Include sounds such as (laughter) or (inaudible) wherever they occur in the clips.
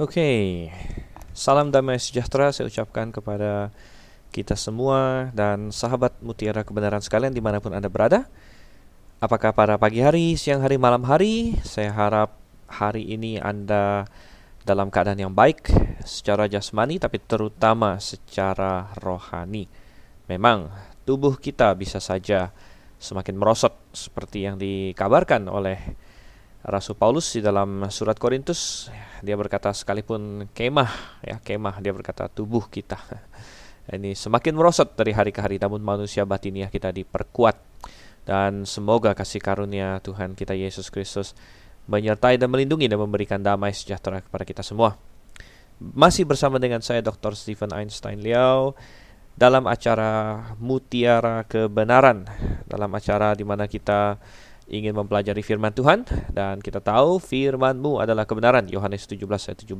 Oke, salam damai sejahtera saya ucapkan kepada kita semua dan sahabat mutiara kebenaran sekalian di mana pun Anda berada. Apakah pada pagi hari, siang hari, malam hari? Saya harap hari ini Anda dalam keadaan yang baik secara jasmani tapi terutama secara rohani. Memang tubuh kita bisa saja semakin merosot seperti yang dikabarkan oleh Rasul Paulus di dalam surat Korintus dia berkata sekalipun kemah ya kemah dia berkata tubuh kita (laughs) ini semakin merosot dari hari ke hari namun manusia batiniah kita diperkuat dan semoga kasih karunia Tuhan kita Yesus Kristus menyertai dan melindungi dan memberikan damai sejahtera kepada kita semua. Masih bersama dengan saya Dr. Stephen Einstein Liao dalam acara Mutiara Kebenaran dalam acara di mana kita ingin mempelajari firman Tuhan dan kita tahu firman-Mu adalah kebenaran. Yohanes 17 ayat 17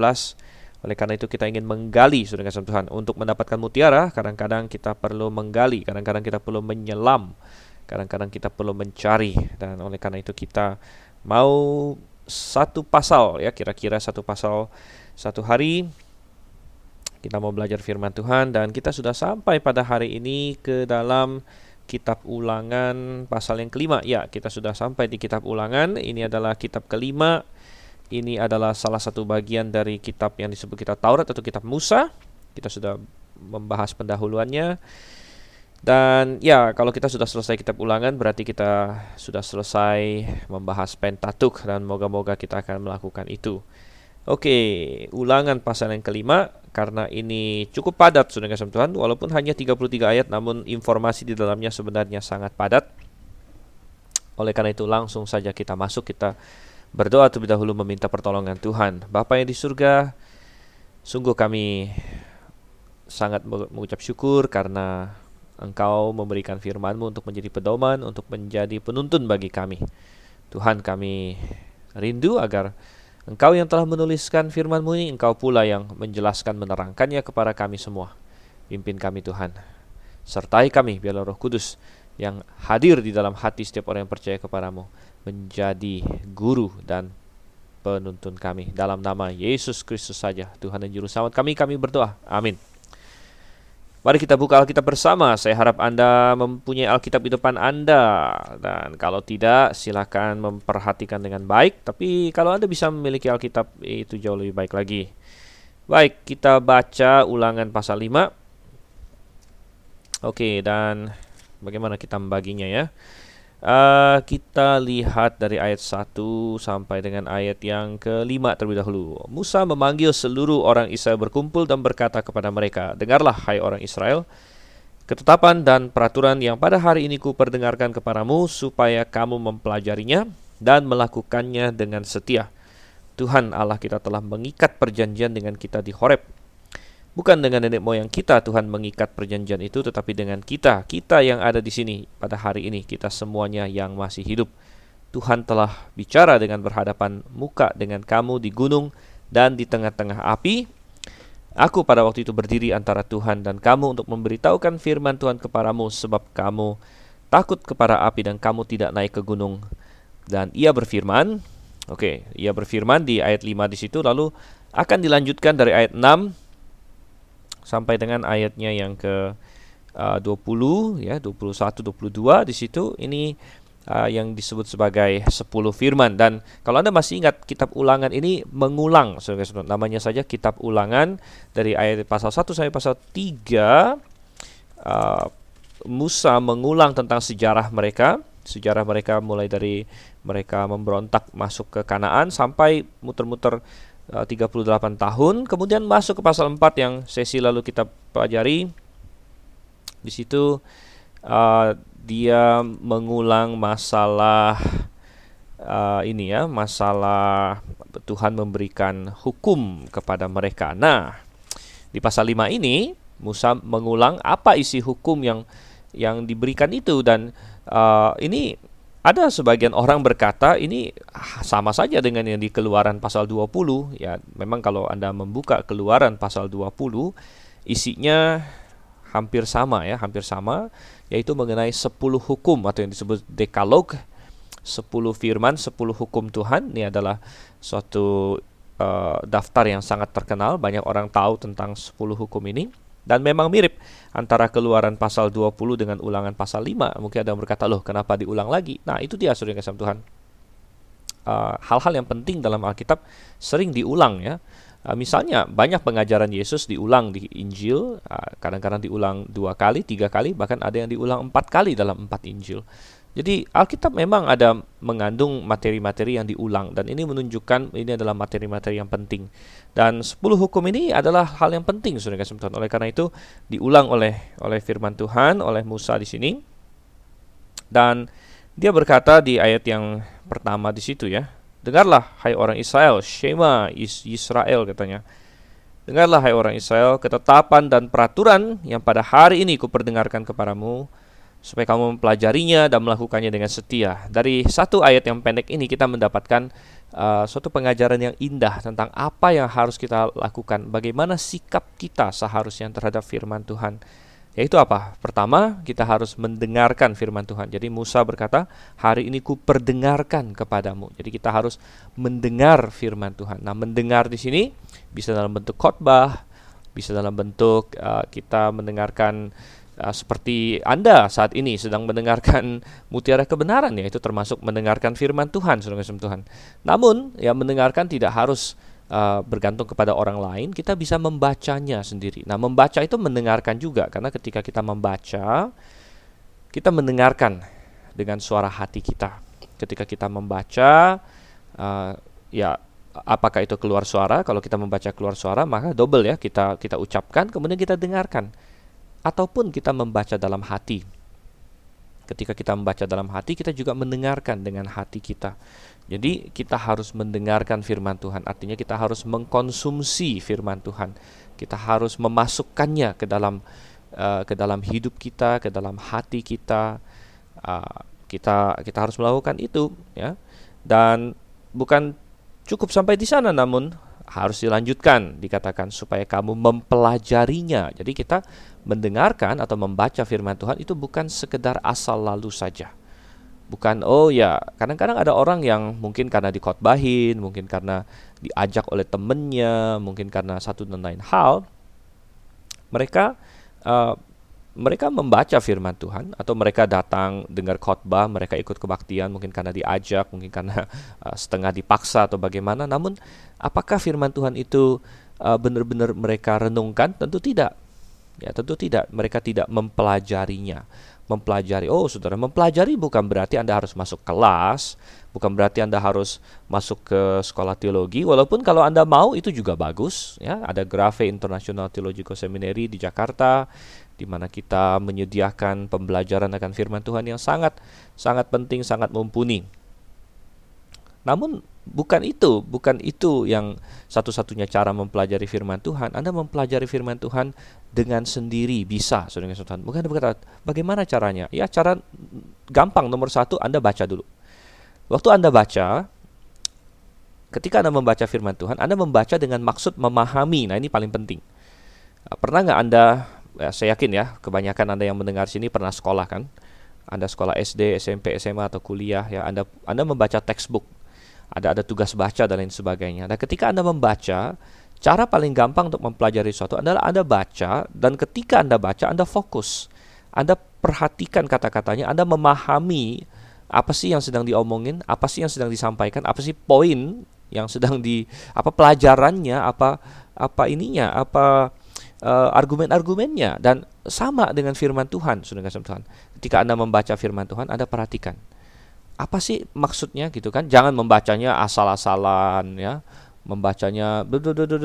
oleh karena itu kita ingin menggali saudara Tuhan. Untuk mendapatkan mutiara kadang-kadang kita perlu menggali kadang-kadang kita perlu menyelam kadang-kadang kita perlu mencari. Dan oleh karena itu kita mau satu pasal ya kira-kira satu pasal satu hari kita mau belajar firman Tuhan. Dan kita sudah sampai pada hari ini ke dalam kitab ulangan pasal yang kelima. Ya, kita sudah sampai di kitab ulangan. Ini adalah kitab kelima. Ini adalah salah satu bagian dari kitab yang disebut kitab Taurat atau kitab Musa. Kita sudah membahas pendahuluannya. Dan ya, kalau kita sudah selesai kitab ulangan berarti kita sudah selesai membahas Pentatuk dan moga-moga kita akan melakukan itu. Oke, ulangan pasal yang kelima karena ini cukup padat sudah kasih Tuhan walaupun hanya 33 ayat namun informasi di dalamnya sebenarnya sangat padat. Oleh karena itu langsung saja kita masuk kita berdoa terlebih dahulu meminta pertolongan Tuhan. Bapa yang di surga, sungguh kami sangat mengucap syukur karena Engkau memberikan firman-Mu untuk menjadi pedoman, untuk menjadi penuntun bagi kami. Tuhan kami rindu agar Engkau yang telah menuliskan firman-Mu ini, Engkau pula yang menjelaskan menerangkannya kepada kami semua. Pimpin kami Tuhan. Sertai kami biarlah Roh Kudus yang hadir di dalam hati setiap orang yang percaya kepadamu menjadi guru dan penuntun kami. Dalam nama Yesus Kristus saja, Tuhan dan Juru Selamat kami, kami berdoa. Amin. Mari kita buka Alkitab bersama. Saya harap Anda mempunyai Alkitab di depan Anda. Dan kalau tidak, silakan memperhatikan dengan baik. Tapi kalau Anda bisa memiliki Alkitab, itu jauh lebih baik lagi. Baik, kita baca ulangan pasal 5. Oke, dan bagaimana kita membaginya ya? Uh, kita lihat dari ayat 1 sampai dengan ayat yang kelima terlebih dahulu. Musa memanggil seluruh orang Israel berkumpul dan berkata kepada mereka, Dengarlah hai orang Israel, ketetapan dan peraturan yang pada hari ini ku perdengarkan kepadamu supaya kamu mempelajarinya dan melakukannya dengan setia. Tuhan Allah kita telah mengikat perjanjian dengan kita di Horeb Bukan dengan nenek moyang kita Tuhan mengikat perjanjian itu, tetapi dengan kita, kita yang ada di sini pada hari ini, kita semuanya yang masih hidup. Tuhan telah bicara dengan berhadapan muka dengan kamu di gunung dan di tengah-tengah api. Aku pada waktu itu berdiri antara Tuhan dan kamu untuk memberitahukan firman Tuhan kepadamu sebab kamu takut kepada api dan kamu tidak naik ke gunung. Dan ia berfirman, oke, okay, ia berfirman di ayat 5 di situ lalu akan dilanjutkan dari ayat 6 sampai dengan ayatnya yang ke uh, 20 ya 21 22 di situ ini uh, yang disebut sebagai 10 firman. Dan kalau Anda masih ingat kitab Ulangan ini mengulang saudara namanya saja kitab Ulangan dari ayat pasal 1 sampai pasal 3 uh, Musa mengulang tentang sejarah mereka. Sejarah mereka mulai dari mereka memberontak masuk ke Kanaan sampai muter-muter 38 eh, tahun. Kemudian masuk ke pasal 4 yang sesi lalu kita pelajari. Di situ uh, dia mengulang masalah uh, ini ya, masalah Tuhan memberikan hukum kepada mereka. Nah, di pasal 5 ini Musa mengulang apa isi hukum yang yang diberikan itu dan uh, ini ada sebagian orang berkata ini sama saja dengan yang di Keluaran pasal 20 ya. Memang kalau Anda membuka Keluaran pasal 20 isinya hampir sama ya, hampir sama yaitu mengenai 10 hukum atau yang disebut dekalog 10 firman, 10 hukum Tuhan. Ini adalah suatu uh, daftar yang sangat terkenal, banyak orang tahu tentang 10 hukum ini dan memang mirip antara keluaran pasal 20 dengan ulangan pasal 5. Mungkin ada yang berkata, "Loh, kenapa diulang lagi?" Nah, itu dia saudara kasih Tuhan. Uh, hal-hal uh, yang penting dalam Alkitab sering diulang ya. Uh, misalnya banyak pengajaran Yesus diulang di Injil, uh, kadang-kadang uh, diulang dua kali, tiga kali, bahkan ada yang diulang empat kali dalam empat Injil. Jadi Alkitab memang ada mengandung materi-materi yang diulang dan ini menunjukkan ini adalah materi-materi yang penting. Dan 10 hukum ini adalah hal yang penting Saudara kasih. Oleh karena itu diulang oleh oleh firman Tuhan oleh Musa di sini. Dan dia berkata di ayat yang pertama di situ ya. Dengarlah hai orang Israel, Shema Israel katanya. Dengarlah hai orang Israel, ketetapan dan peraturan yang pada hari ini kuperdengarkan kepadamu supaya kamu mempelajarinya dan melakukannya dengan setia. Dari satu ayat yang pendek ini kita mendapatkan uh, suatu pengajaran yang indah tentang apa yang harus kita lakukan, bagaimana sikap kita seharusnya terhadap firman Tuhan. Yaitu apa? Pertama, kita harus mendengarkan firman Tuhan. Jadi Musa berkata, "Hari ini ku perdengarkan kepadamu." Jadi kita harus mendengar firman Tuhan. Nah, mendengar di sini bisa dalam bentuk khotbah, bisa dalam bentuk uh, kita mendengarkan uh, seperti Anda saat ini sedang mendengarkan mutiara kebenaran ya itu termasuk mendengarkan firman Tuhan Saudara Tuhan. Namun ya mendengarkan tidak harus uh, bergantung kepada orang lain, kita bisa membacanya sendiri. Nah, membaca itu mendengarkan juga karena ketika kita membaca kita mendengarkan dengan suara hati kita. Ketika kita membaca uh, ya apakah itu keluar suara? Kalau kita membaca keluar suara maka double ya kita kita ucapkan kemudian kita dengarkan ataupun kita membaca dalam hati. Ketika kita membaca dalam hati, kita juga mendengarkan dengan hati kita. Jadi, kita harus mendengarkan firman Tuhan, artinya kita harus mengkonsumsi firman Tuhan. Kita harus memasukkannya ke dalam uh, ke dalam hidup kita, ke dalam hati kita. Uh, kita kita harus melakukan itu, ya. Dan bukan cukup sampai di sana, namun harus dilanjutkan dikatakan supaya kamu mempelajarinya. Jadi kita mendengarkan atau membaca firman Tuhan itu bukan sekedar asal lalu saja. Bukan oh ya, kadang-kadang ada orang yang mungkin karena dikotbahin, mungkin karena diajak oleh temennya, mungkin karena satu dan lain hal, mereka uh, mereka membaca firman Tuhan atau mereka datang dengar khotbah, mereka ikut kebaktian mungkin karena diajak, mungkin karena uh, (laughs) setengah dipaksa atau bagaimana. Namun apakah firman Tuhan itu uh, benar-benar mereka renungkan? Tentu tidak. Ya, tentu tidak. Mereka tidak mempelajarinya. Mempelajari. Oh, Saudara, mempelajari bukan berarti Anda harus masuk kelas, bukan berarti Anda harus masuk ke sekolah teologi, walaupun kalau Anda mau itu juga bagus, ya. Ada Grave International Theological Seminary di Jakarta di mana kita menyediakan pembelajaran akan firman Tuhan yang sangat sangat penting, sangat mumpuni. Namun bukan itu, bukan itu yang satu-satunya cara mempelajari firman Tuhan. Anda mempelajari firman Tuhan dengan sendiri bisa, saudara Tuhan. Bukan berkata, bagaimana caranya? Ya, cara gampang nomor satu Anda baca dulu. Waktu Anda baca, ketika Anda membaca firman Tuhan, Anda membaca dengan maksud memahami. Nah, ini paling penting. Pernah nggak Anda ya, saya yakin ya kebanyakan anda yang mendengar sini pernah sekolah kan? Anda sekolah SD SMP SMA atau kuliah ya anda anda membaca textbook. Ada ada tugas baca dan lain sebagainya. Dan ketika anda membaca cara paling gampang untuk mempelajari sesuatu adalah anda baca dan ketika anda baca anda fokus. Anda perhatikan kata-katanya anda memahami apa sih yang sedang diomongin, apa sih yang sedang disampaikan, apa sih poin yang sedang di apa pelajarannya, apa apa ininya, apa uh, argumen-argumennya dan sama dengan firman Tuhan, saudara Tuhan. Ketika Anda membaca firman Tuhan, Anda perhatikan apa sih maksudnya gitu kan? Jangan membacanya asal-asalan ya. Membacanya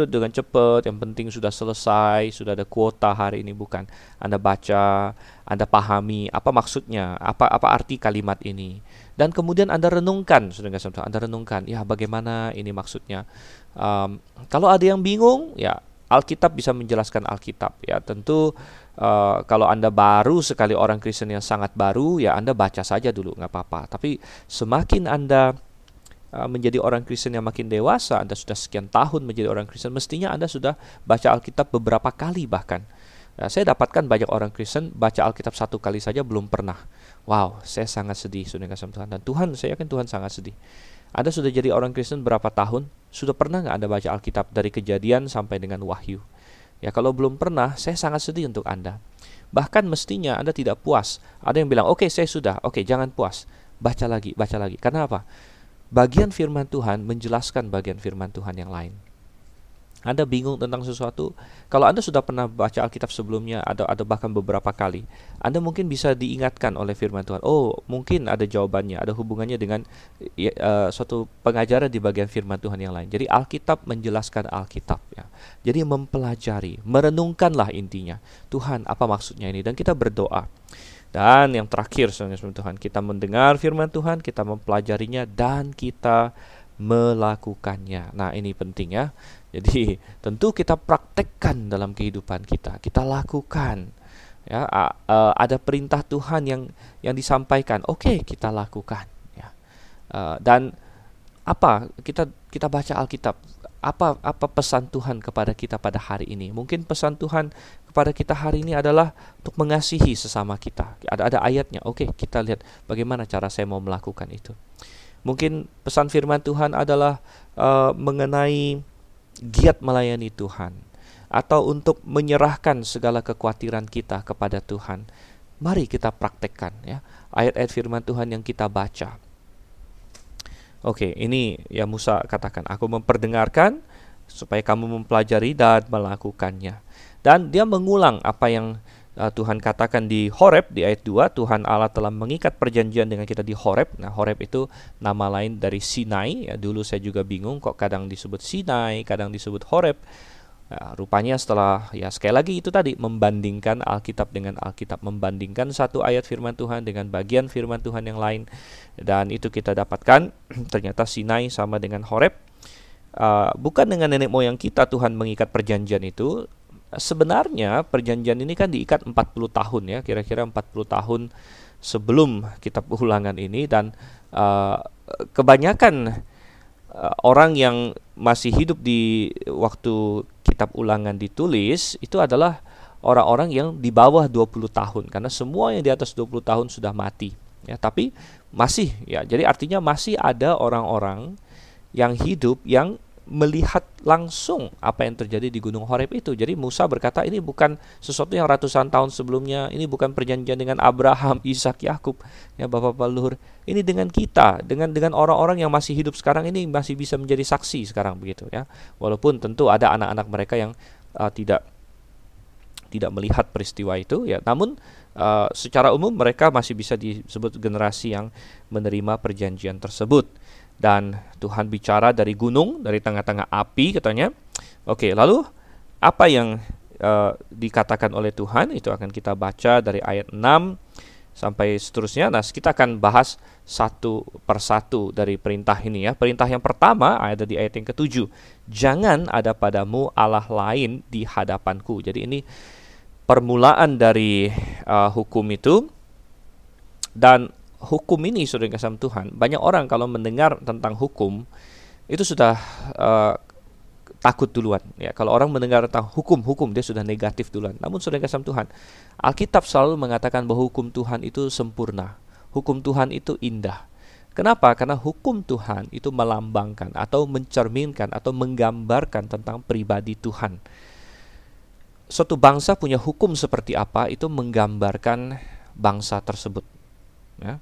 dengan cepat, yang penting sudah selesai, sudah ada kuota hari ini bukan. Anda baca, Anda pahami apa maksudnya, apa apa arti kalimat ini. Dan kemudian Anda renungkan, saudara Tuhan. Anda renungkan, ya bagaimana ini maksudnya. Um, kalau ada yang bingung, ya Alkitab bisa menjelaskan Alkitab ya. Tentu uh, kalau anda baru sekali orang Kristen yang sangat baru ya anda baca saja dulu nggak apa-apa. Tapi semakin anda uh, menjadi orang Kristen yang makin dewasa anda sudah sekian tahun menjadi orang Kristen mestinya anda sudah baca Alkitab beberapa kali bahkan. Ya, saya dapatkan banyak orang Kristen baca Alkitab satu kali saja belum pernah. Wow saya sangat sedih sudah Tuhan dan Tuhan saya yakin Tuhan sangat sedih. Anda sudah jadi orang Kristen berapa tahun Sudah pernah nggak Anda baca Alkitab dari kejadian sampai dengan wahyu? Ya kalau belum pernah, saya sangat sedih untuk Anda. Bahkan mestinya Anda tidak puas. Ada yang bilang, oke okay, saya sudah, oke okay, jangan puas. Baca lagi, baca lagi. Karena apa? Bagian firman Tuhan menjelaskan bagian firman Tuhan yang lain. Anda bingung tentang sesuatu, kalau Anda sudah pernah baca Alkitab sebelumnya atau ada bahkan beberapa kali, Anda mungkin bisa diingatkan oleh firman Tuhan. Oh, mungkin ada jawabannya, ada hubungannya dengan uh, suatu pengajaran di bagian firman Tuhan yang lain. Jadi Alkitab menjelaskan Alkitab ya. Jadi mempelajari, merenungkanlah intinya. Tuhan, apa maksudnya ini? Dan kita berdoa. Dan yang terakhir, saudara Tuhan, kita mendengar firman Tuhan, kita mempelajarinya dan kita melakukannya. Nah, ini penting ya. Jadi tentu kita praktekkan dalam kehidupan kita, kita lakukan. Ya, ada perintah Tuhan yang yang disampaikan, oke okay, kita lakukan. Ya, dan apa kita kita baca Alkitab, apa apa pesan Tuhan kepada kita pada hari ini? Mungkin pesan Tuhan kepada kita hari ini adalah untuk mengasihi sesama kita. Ada ada ayatnya. Oke, okay, kita lihat bagaimana cara saya mau melakukan itu. Mungkin pesan firman Tuhan adalah uh, mengenai giat melayani Tuhan atau untuk menyerahkan segala kekhawatiran kita kepada Tuhan. Mari kita praktekkan ya ayat-ayat firman Tuhan yang kita baca. Oke, ini ya Musa katakan, aku memperdengarkan supaya kamu mempelajari dan melakukannya. Dan dia mengulang apa yang uh, Tuhan katakan di Horeb di ayat 2 Tuhan Allah telah mengikat perjanjian dengan kita di Horeb. Nah, Horeb itu nama lain dari Sinai. Ya, dulu saya juga bingung kok kadang disebut Sinai, kadang disebut Horeb. Nah, rupanya setelah ya sekali lagi itu tadi membandingkan Alkitab dengan Alkitab, membandingkan satu ayat firman Tuhan dengan bagian firman Tuhan yang lain dan itu kita dapatkan (clears throat) ternyata Sinai sama dengan Horeb. Uh, bukan dengan nenek moyang kita Tuhan mengikat perjanjian itu, sebenarnya perjanjian ini kan diikat 40 tahun ya, kira-kira 40 tahun sebelum kitab ulangan ini dan uh, kebanyakan uh, orang yang masih hidup di waktu kitab ulangan ditulis itu adalah orang-orang yang di bawah 20 tahun karena semua yang di atas 20 tahun sudah mati ya tapi masih ya. Jadi artinya masih ada orang-orang yang hidup yang melihat langsung apa yang terjadi di Gunung Horeb itu. Jadi Musa berkata ini bukan sesuatu yang ratusan tahun sebelumnya, ini bukan perjanjian dengan Abraham, (laughs) Ishak, Yakub, ya Bapak-bapak luhur. Ini dengan kita, dengan dengan orang-orang yang masih hidup sekarang ini masih bisa menjadi saksi sekarang begitu ya. Walaupun tentu ada anak-anak mereka yang uh, tidak tidak melihat peristiwa itu ya, namun uh, secara umum mereka masih bisa disebut generasi yang menerima perjanjian tersebut dan Tuhan bicara dari gunung, dari tengah-tengah api katanya. Oke, lalu apa yang uh, dikatakan oleh Tuhan itu akan kita baca dari ayat 6 sampai seterusnya. Nah, kita akan bahas satu persatu dari perintah ini ya. Perintah yang pertama ada di ayat yang ketujuh. Jangan ada padamu Allah lain di hadapanku. Jadi ini permulaan dari uh, hukum itu dan hukum ini sudah kasih Tuhan, banyak orang kalau mendengar tentang hukum itu sudah uh, takut duluan ya. Kalau orang mendengar tentang hukum-hukum dia sudah negatif duluan. Namun sudah kasih Tuhan, Alkitab selalu mengatakan bahwa hukum Tuhan itu sempurna. Hukum Tuhan itu indah. Kenapa? Karena hukum Tuhan itu melambangkan atau mencerminkan atau menggambarkan tentang pribadi Tuhan. Suatu bangsa punya hukum seperti apa itu menggambarkan bangsa tersebut. Ya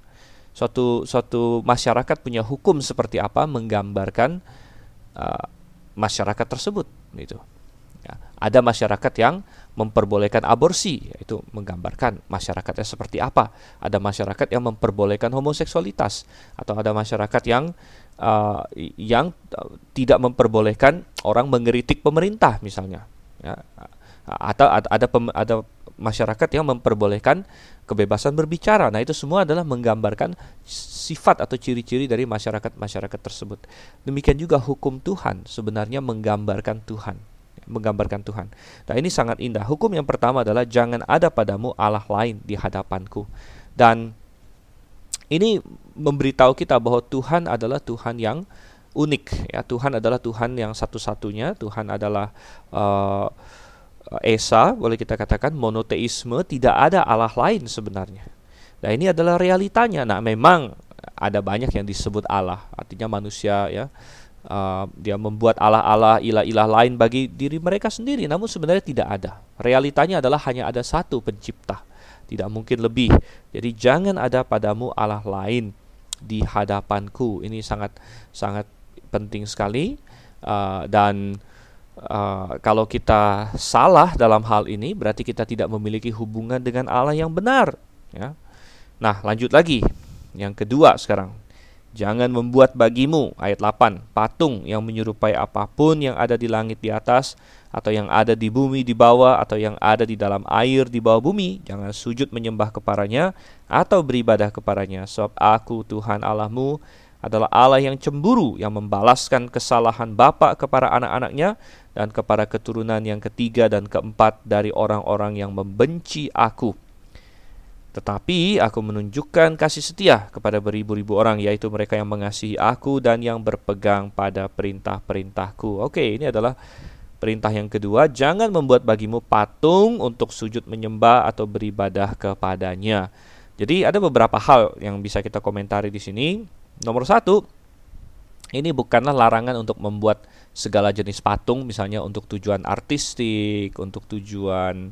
suatu suatu masyarakat punya hukum seperti apa menggambarkan uh, masyarakat tersebut itu ya, ada masyarakat yang memperbolehkan aborsi yaitu menggambarkan masyarakatnya seperti apa. Ada masyarakat yang memperbolehkan homoseksualitas atau ada masyarakat yang uh, yang uh, tidak memperbolehkan orang mengeritik pemerintah misalnya. Ya atau ada ada, ada masyarakat yang memperbolehkan kebebasan berbicara. Nah, itu semua adalah menggambarkan sifat atau ciri-ciri dari masyarakat-masyarakat tersebut. Demikian juga hukum Tuhan sebenarnya menggambarkan Tuhan, menggambarkan Tuhan. Nah, ini sangat indah. Hukum yang pertama adalah jangan ada padamu Allah lain di hadapanku. Dan ini memberitahu kita bahwa Tuhan adalah Tuhan yang unik ya. Tuhan adalah Tuhan yang satu-satunya, Tuhan adalah uh, Esa, boleh kita katakan monoteisme, tidak ada Allah lain sebenarnya. Nah, ini adalah realitanya. Nah, memang ada banyak yang disebut Allah, artinya manusia ya uh, dia membuat Allah-Allah ilah-ilah lain bagi diri mereka sendiri. Namun sebenarnya tidak ada. Realitanya adalah hanya ada satu pencipta. Tidak mungkin lebih. Jadi jangan ada padamu Allah lain di hadapanku. Ini sangat sangat penting sekali. Uh, dan uh, kalau kita salah dalam hal ini berarti kita tidak memiliki hubungan dengan Allah yang benar ya nah lanjut lagi yang kedua sekarang Jangan membuat bagimu, ayat 8, patung yang menyerupai apa pun yang ada di langit di atas, atau yang ada di bumi di bawah, atau yang ada di dalam air di bawah bumi. Jangan sujud menyembah kepadanya, atau beribadah kepadanya. Sebab aku Tuhan Allahmu adalah Allah yang cemburu, yang membalaskan kesalahan bapak kepada anak-anaknya, dan kepada keturunan yang ketiga dan keempat dari orang-orang yang membenci aku tetapi aku menunjukkan kasih setia kepada beribu-ribu orang, yaitu mereka yang mengasihi aku dan yang berpegang pada perintah-perintahku. Oke, ini adalah perintah yang kedua. Jangan membuat bagimu patung untuk sujud menyembah atau beribadah kepadanya. Jadi ada beberapa hal yang bisa kita komentari di sini. Nomor satu, ini bukanlah larangan untuk membuat segala jenis patung, misalnya untuk tujuan artistik, untuk tujuan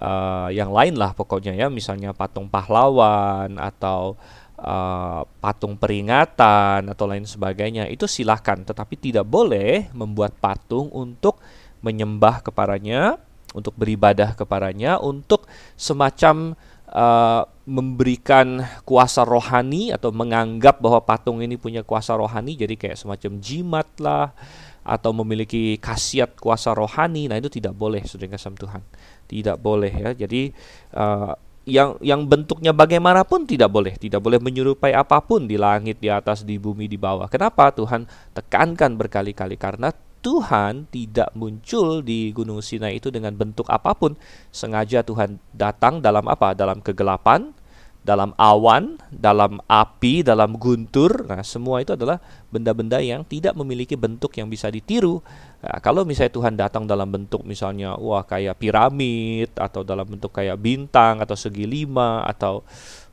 uh, yang lain lah pokoknya ya. Misalnya patung pahlawan atau uh, patung peringatan atau lain sebagainya. Itu silahkan tetapi tidak boleh membuat patung untuk menyembah kepadanya untuk beribadah kepadanya untuk semacam uh, memberikan kuasa rohani atau menganggap bahwa patung ini punya kuasa rohani jadi kayak semacam jimat lah atau memiliki khasiat kuasa rohani nah itu tidak boleh saudara kasih Tuhan tidak boleh ya. Jadi uh, yang yang bentuknya bagaimanapun tidak boleh, tidak boleh menyerupai apa pun di langit, di atas, di bumi, di bawah. Kenapa Tuhan tekankan berkali-kali? Karena Tuhan tidak muncul di Gunung Sinai itu dengan bentuk apa pun. Sengaja Tuhan datang dalam apa? Dalam kegelapan, dalam awan, dalam api, dalam guntur. Nah, semua itu adalah benda-benda yang tidak memiliki bentuk yang bisa ditiru. Nah, kalau misalnya Tuhan datang dalam bentuk misalnya wah kayak piramid atau dalam bentuk kayak bintang atau segi lima atau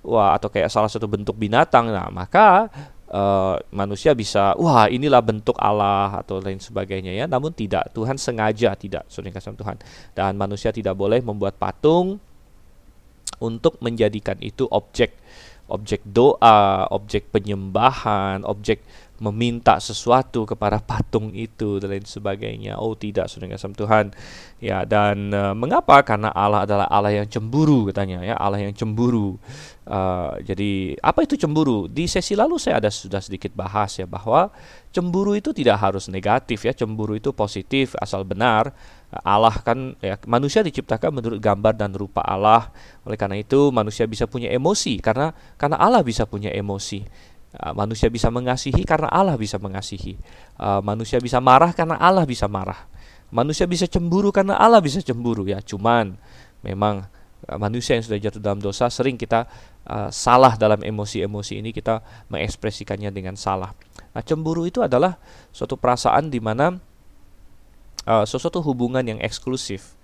wah atau kayak salah satu bentuk binatang, nah maka uh, manusia bisa wah inilah bentuk Allah atau lain sebagainya ya. Namun tidak, Tuhan sengaja tidak, saudara kasih Tuhan. Dan manusia tidak boleh membuat patung untuk menjadikan itu objek objek doa, objek penyembahan, objek meminta sesuatu kepada patung itu dan lain sebagainya. Oh tidak, saudara kasih Tuhan. Ya dan uh, mengapa? Karena Allah adalah Allah yang cemburu katanya ya, Allah yang cemburu. Uh, jadi apa itu cemburu? Di sesi lalu saya ada sudah sedikit bahas ya bahwa cemburu itu tidak harus negatif ya, cemburu itu positif asal benar. Allah kan ya manusia diciptakan menurut gambar dan rupa Allah. Oleh karena itu manusia bisa punya emosi karena karena Allah bisa punya emosi. Uh, manusia bisa mengasihi karena Allah bisa mengasihi. Uh, manusia bisa marah karena Allah bisa marah. Manusia bisa cemburu karena Allah bisa cemburu ya. Cuman memang uh, manusia yang sudah jatuh dalam dosa sering kita uh, salah dalam emosi-emosi ini kita mengekspresikannya dengan salah. Nah, cemburu itu adalah suatu perasaan di mana uh, sesuatu hubungan yang eksklusif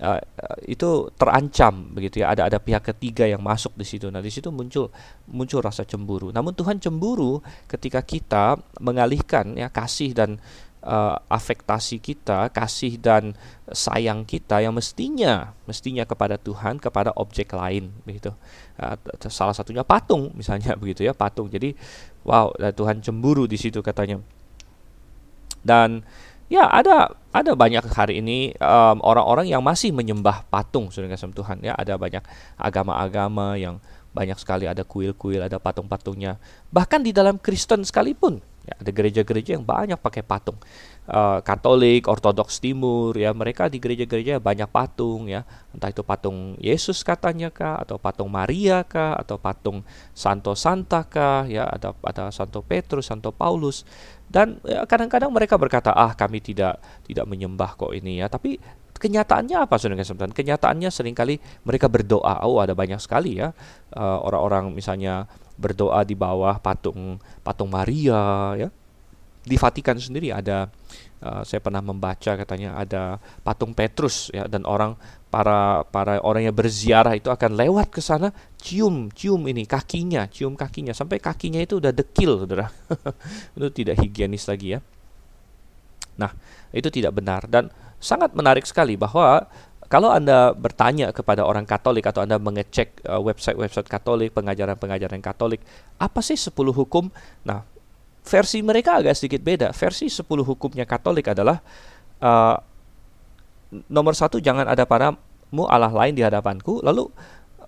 uh, itu terancam begitu ya. Ada ada pihak ketiga yang masuk di situ. Nah di situ muncul muncul rasa cemburu. Namun Tuhan cemburu ketika kita mengalihkan ya kasih dan uh, afektasi kita kasih dan sayang kita yang mestinya mestinya kepada Tuhan kepada objek lain begitu. Uh, salah satunya patung misalnya (laughs) begitu ya patung. Jadi wow Tuhan cemburu di situ katanya. Dan Ya ada ada banyak hari ini orang-orang um, yang masih menyembah patung sudah kasih Tuhan ya. Ada banyak agama-agama yang banyak sekali ada kuil-kuil ada patung-patungnya. Bahkan di dalam Kristen sekalipun ya, ada gereja-gereja yang banyak pakai patung. Uh, Katolik Ortodoks Timur ya mereka di gereja-gereja banyak patung ya. Entah itu patung Yesus katanya kah atau patung Maria kah atau patung Santo Santa kah ya ada ada Santo Petrus Santo Paulus dan ya, kadang-kadang mereka berkata, ah kami tidak tidak menyembah kok ini ya. Tapi kenyataannya apa saudara kesempatan? Kenyataannya sering kali mereka berdoa. Oh ada banyak sekali ya eh, orang-orang uh, misalnya berdoa di bawah patung patung Maria ya. Di Vatikan sendiri ada uh, saya pernah membaca katanya ada patung Petrus ya dan orang para para orang yang berziarah itu akan lewat ke sana cium cium ini kakinya cium kakinya sampai kakinya itu udah dekil saudara (laughs) itu tidak higienis lagi ya Nah, itu tidak benar dan sangat menarik sekali bahwa kalau Anda bertanya kepada orang Katolik atau Anda mengecek uh, website-website Katolik, pengajaran-pengajaran Katolik, apa sih 10 hukum? Nah, versi mereka agak sedikit beda. Versi 10 hukumnya Katolik adalah uh, nomor satu jangan ada padamu Allah lain di hadapanku. Lalu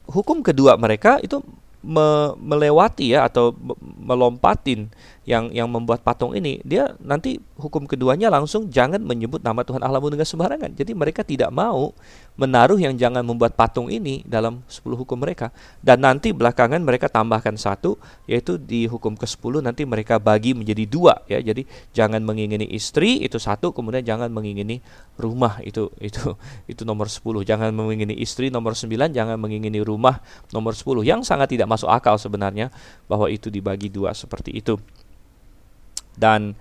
hukum kedua mereka itu me melewati ya atau melompatin yang yang membuat patung ini, dia nanti hukum keduanya langsung jangan menyebut nama Tuhan Allahmu dengan sembarangan. Jadi mereka tidak mau menaruh yang jangan membuat patung ini dalam 10 hukum mereka. Dan nanti belakangan mereka tambahkan satu, yaitu di hukum ke-10 nanti mereka bagi menjadi dua ya. Jadi jangan mengingini istri itu satu, kemudian jangan mengingini rumah itu itu itu nomor 10. Jangan mengingini istri nomor 9, jangan mengingini rumah nomor 10. Yang sangat tidak masuk akal sebenarnya bahwa itu dibagi dua seperti itu dan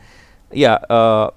ya uh,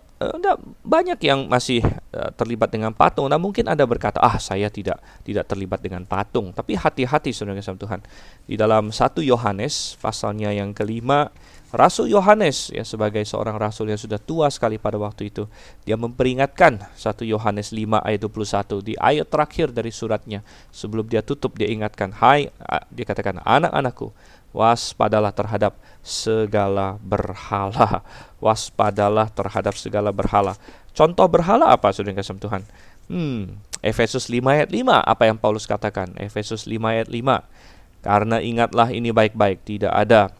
banyak yang masih uh, terlibat dengan patung. Nah mungkin anda berkata, ah saya tidak tidak terlibat dengan patung. Tapi hati-hati saudara sama Tuhan. Di dalam satu Yohanes pasalnya yang kelima, Rasul Yohanes ya sebagai seorang rasul yang sudah tua sekali pada waktu itu, dia memperingatkan satu Yohanes 5 ayat 21 di ayat terakhir dari suratnya. Sebelum dia tutup dia ingatkan, "Hai," dia katakan, "anak-anakku, waspadalah terhadap segala berhala. (laughs) Waspadalah terhadap segala berhala. Contoh berhala apa saudara kasih Tuhan? Hmm, Efesus 5 ayat 5 apa yang Paulus katakan? Efesus 5 ayat 5. Karena ingatlah ini baik-baik, tidak ada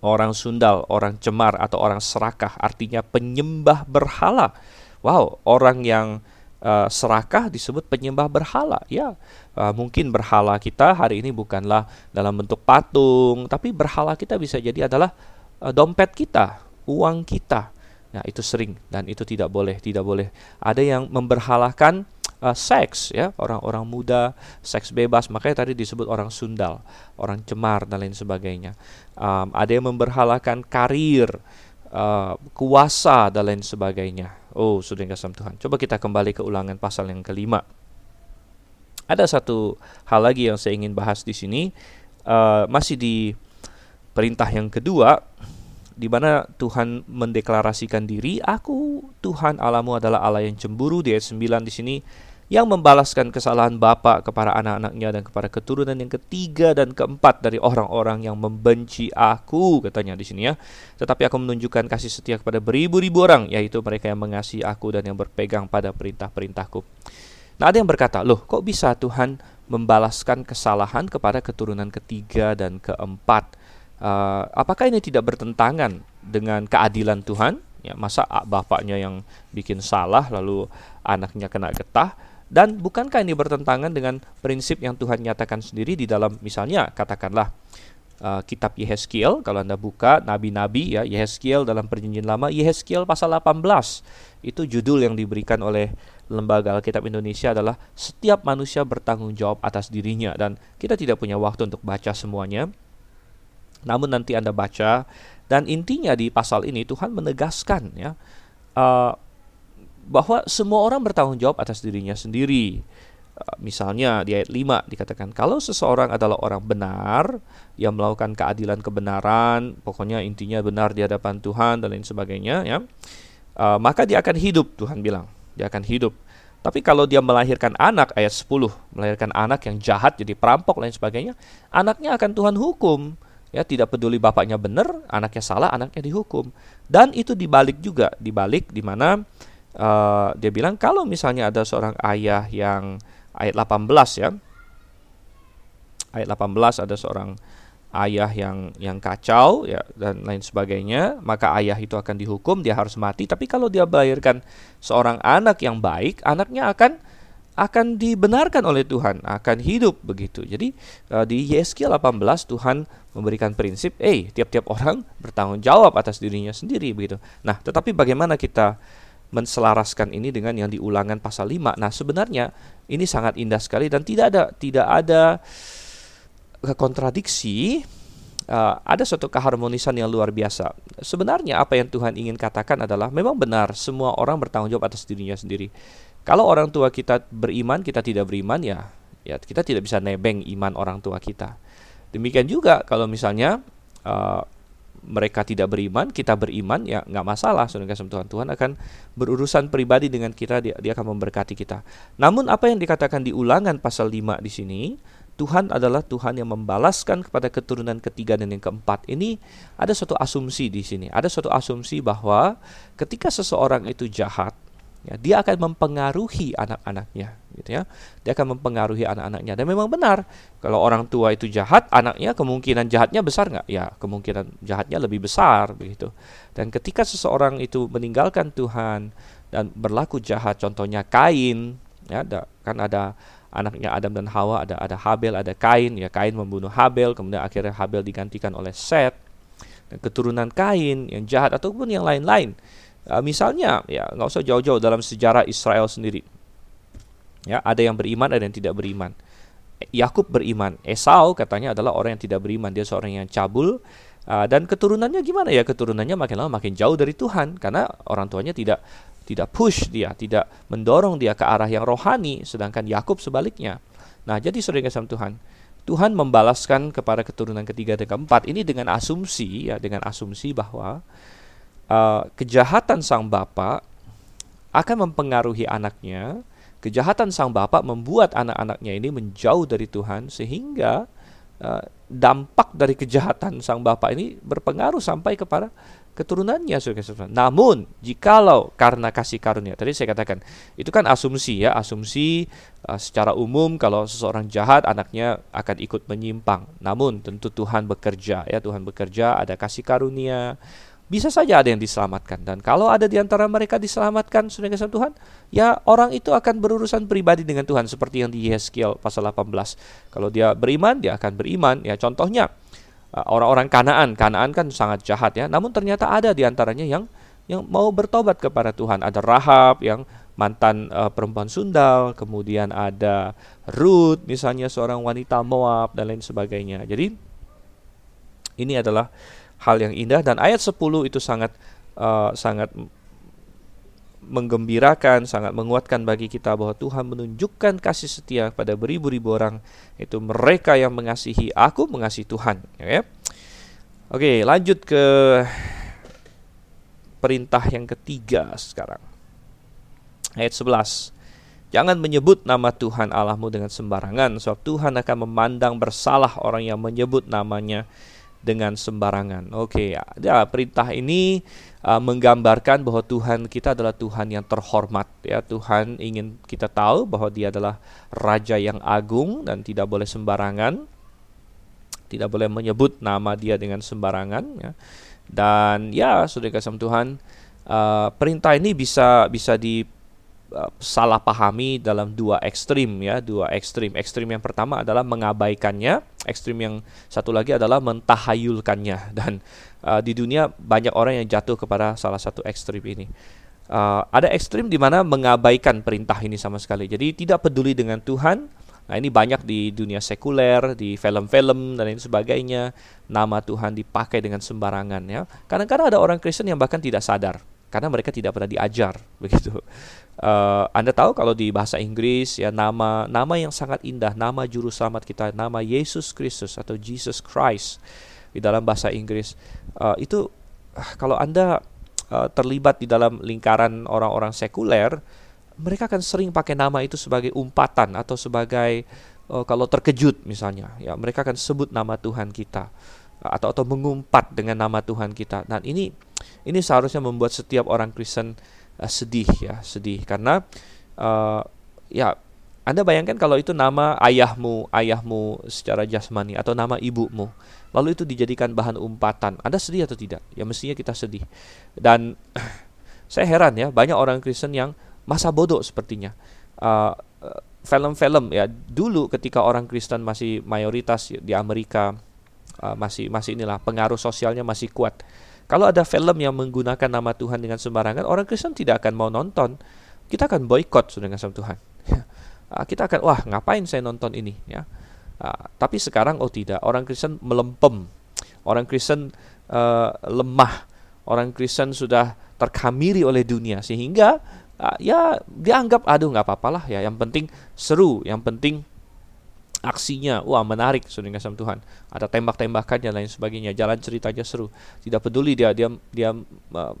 orang sundal, orang cemar atau orang serakah, artinya penyembah berhala. Wow, orang yang uh, serakah disebut penyembah berhala. Ya, uh, mungkin berhala kita hari ini bukanlah dalam bentuk patung, tapi berhala kita bisa jadi adalah uh, dompet kita, uang kita. Nah, itu sering dan itu tidak boleh, tidak boleh. Ada yang memberhalakan uh, seks ya, orang-orang muda, seks bebas, makanya tadi disebut orang sundal, orang cemar dan lain sebagainya. Um, ada yang memberhalakan karir, uh, kuasa dan lain sebagainya. Oh, sudah kasih Tuhan. Coba kita kembali ke ulangan pasal yang kelima. Ada satu hal lagi yang saya ingin bahas di sini, uh, masih di perintah yang kedua, di mana Tuhan mendeklarasikan diri, Aku Tuhan Alamu adalah Allah yang cemburu di ayat 9 di sini yang membalaskan kesalahan Bapa kepada anak-anaknya dan kepada keturunan yang ketiga dan keempat dari orang-orang yang membenci aku katanya di sini ya. Tetapi aku menunjukkan kasih setia kepada beribu-ribu orang yaitu mereka yang mengasihi aku dan yang berpegang pada perintah-perintahku. Nah, ada yang berkata, "Loh, kok bisa Tuhan membalaskan kesalahan kepada keturunan ketiga dan keempat? Uh, apakah ini tidak bertentangan dengan keadilan Tuhan?" Ya, masa bapaknya yang bikin salah lalu anaknya kena getah? Dan bukankah ini bertentangan dengan prinsip yang Tuhan nyatakan sendiri di dalam misalnya katakanlah uh, kitab Yehezkiel? Kalau Anda buka nabi-nabi ya Yehezkiel dalam perjanjian lama Yehezkiel pasal 18 itu judul yang diberikan oleh lembaga Alkitab Indonesia adalah setiap manusia bertanggung jawab atas dirinya dan kita tidak punya waktu untuk baca semuanya. Namun nanti Anda baca dan intinya di pasal ini Tuhan menegaskan ya uh, bahwa semua orang bertanggung jawab atas dirinya sendiri. Uh, misalnya di ayat 5 dikatakan kalau seseorang adalah orang benar yang melakukan keadilan kebenaran, pokoknya intinya benar di hadapan Tuhan dan lain sebagainya ya. Uh, maka dia akan hidup Tuhan bilang, dia akan hidup. Tapi kalau dia melahirkan anak ayat 10, melahirkan anak yang jahat jadi perampok lain sebagainya, anaknya akan Tuhan hukum. Ya, tidak peduli bapaknya benar, anaknya salah, anaknya dihukum. Dan itu dibalik juga, dibalik di mana uh, dia bilang kalau misalnya ada seorang ayah yang ayat 18 ya. Ayat 18 ada seorang ayah yang yang kacau ya dan lain sebagainya, maka ayah itu akan dihukum, dia harus mati. Tapi kalau dia melahirkan seorang anak yang baik, anaknya akan akan dibenarkan oleh Tuhan, akan hidup begitu. Jadi uh, di Yeskiel 18 Tuhan memberikan prinsip, eh tiap-tiap orang bertanggung jawab atas dirinya sendiri begitu. Nah, tetapi bagaimana kita menselaraskan ini dengan yang diulangan pasal 5. Nah, sebenarnya ini sangat indah sekali dan tidak ada tidak ada kontradiksi uh, ada suatu keharmonisan yang luar biasa. Sebenarnya apa yang Tuhan ingin katakan adalah memang benar semua orang bertanggung jawab atas dirinya sendiri. Kalau orang tua kita beriman, kita tidak beriman ya, ya kita tidak bisa nebeng iman orang tua kita. Demikian juga kalau misalnya uh, mereka tidak beriman, kita beriman, ya nggak masalah, saudara kasih Tuhan. Tuhan akan berurusan pribadi dengan kita, dia, dia akan memberkati kita. Namun apa yang dikatakan di ulangan pasal 5 di sini, Tuhan adalah Tuhan yang membalaskan kepada keturunan ketiga dan yang keempat. Ini ada suatu asumsi di sini. Ada suatu asumsi bahwa ketika seseorang itu jahat, ya, dia akan mempengaruhi anak-anaknya gitu ya. Dia akan mempengaruhi anak-anaknya. Dan memang benar kalau orang tua itu jahat anaknya kemungkinan jahatnya besar nggak? Ya kemungkinan jahatnya lebih besar begitu. Dan ketika seseorang itu meninggalkan Tuhan dan berlaku jahat contohnya Kain ya ada, kan ada anaknya Adam dan Hawa ada ada Habel ada Kain ya Kain membunuh Habel kemudian akhirnya Habel digantikan oleh Set. Dan keturunan Kain yang jahat ataupun yang lain-lain Uh, misalnya, ya nggak usah jauh-jauh dalam sejarah Israel sendiri. Ya, ada yang beriman, ada yang tidak beriman. Yakub beriman, Esau katanya adalah orang yang tidak beriman, dia seorang yang cabul. Uh, dan keturunannya gimana ya? Keturunannya makin lama makin jauh dari Tuhan karena orang tuanya tidak tidak push dia, tidak mendorong dia ke arah yang rohani, sedangkan Yakub sebaliknya. Nah, jadi saudara kasih Tuhan, Tuhan membalaskan kepada keturunan ketiga dan keempat ini dengan asumsi ya, dengan asumsi bahwa uh, kejahatan sang bapak akan mempengaruhi anaknya. Kejahatan sang bapak membuat anak-anaknya ini menjauh dari Tuhan sehingga uh, dampak dari kejahatan sang bapak ini berpengaruh sampai kepada keturunannya saudara Namun jikalau karena kasih karunia tadi saya katakan itu kan asumsi ya asumsi uh, secara umum kalau seseorang jahat anaknya akan ikut menyimpang. Namun tentu Tuhan bekerja ya Tuhan bekerja ada kasih karunia bisa saja ada yang diselamatkan. Dan kalau ada di antara mereka diselamatkan sudah kasih Tuhan ya orang itu akan berurusan pribadi dengan Tuhan seperti yang di Yeskiel pasal 18 kalau dia beriman dia akan beriman. Ya contohnya uh, orang-orang Kanaan. Kanaan kan sangat jahat ya. Namun ternyata ada di antaranya yang yang mau bertobat kepada Tuhan. Ada Rahab yang mantan uh, perempuan sundal kemudian ada Ruth misalnya seorang wanita Moab dan lain sebagainya. Jadi ini adalah hal yang indah dan ayat 10 itu sangat uh, sangat menggembirakan, sangat menguatkan bagi kita bahwa Tuhan menunjukkan kasih setia pada beribu-ribu orang itu mereka yang mengasihi aku mengasihi Tuhan ya. Oke, lanjut ke perintah yang ketiga sekarang. Ayat 11. Jangan menyebut nama Tuhan Allahmu dengan sembarangan sebab Tuhan akan memandang bersalah orang yang menyebut namanya dengan sembarangan. Oke, okay, ya perintah ini uh, menggambarkan bahwa Tuhan kita adalah Tuhan yang terhormat ya. Tuhan ingin kita tahu bahwa Dia adalah raja yang agung dan tidak boleh sembarangan. Tidak boleh menyebut nama Dia dengan sembarangan ya. Dan ya, Saudara kasih Tuhan, uh, perintah ini bisa bisa di salah pahami dalam dua ekstrim ya dua ekstrim. Ekstrim yang pertama adalah mengabaikannya ekstrim yang satu lagi adalah mentahayulkannya. (laughs) Dan uh, di dunia banyak orang yang jatuh kepada salah satu ekstrim ini. Uh, ada ekstrim di mana mengabaikan perintah ini sama sekali. Jadi tidak peduli dengan Tuhan. Nah ini banyak di dunia sekuler, di film-film dan lain sebagainya. Nama Tuhan dipakai dengan sembarangan ya. Kadang-kadang ada orang Kristen yang bahkan tidak sadar karena mereka tidak pernah diajar (laughs) begitu. Uh, anda tahu kalau di bahasa Inggris ya nama nama yang sangat indah, nama juru selamat kita, nama Yesus Kristus atau Jesus Christ di dalam bahasa Inggris uh, itu uh, kalau anda uh, terlibat di dalam lingkaran orang-orang sekuler, mereka akan sering pakai nama itu sebagai umpatan atau sebagai uh, kalau terkejut misalnya, ya mereka akan sebut nama Tuhan kita atau atau mengumpat dengan nama Tuhan kita. Dan ini ini seharusnya membuat setiap orang Kristen uh, sedih ya, sedih karena uh, ya Anda bayangkan kalau itu nama ayahmu, ayahmu secara jasmani atau nama ibumu. Lalu itu dijadikan bahan umpatan. Anda sedih atau tidak? Ya mestinya kita sedih. Dan (clears throat) saya heran ya, banyak orang Kristen yang masa bodoh sepertinya. Uh, film-film ya dulu ketika orang Kristen masih mayoritas di Amerika uh, masih masih inilah pengaruh sosialnya masih kuat kalau ada film yang menggunakan nama Tuhan dengan sembarangan, orang Kristen tidak akan mau nonton. Kita akan boykot dengan sama Tuhan. (laughs) Ah, kita akan wah ngapain saya nonton ini ya. Uh, tapi sekarang oh tidak, orang Kristen melempem, orang Kristen uh, lemah, orang Kristen sudah terkamiri oleh dunia sehingga uh, ya dianggap aduh nggak apa-apalah ya. Yang penting seru, yang penting aksinya. Wah menarik saudara kasih Tuhan. Ada tembak-tembakan dan lain sebagainya. Jalan ceritanya seru. Tidak peduli dia dia dia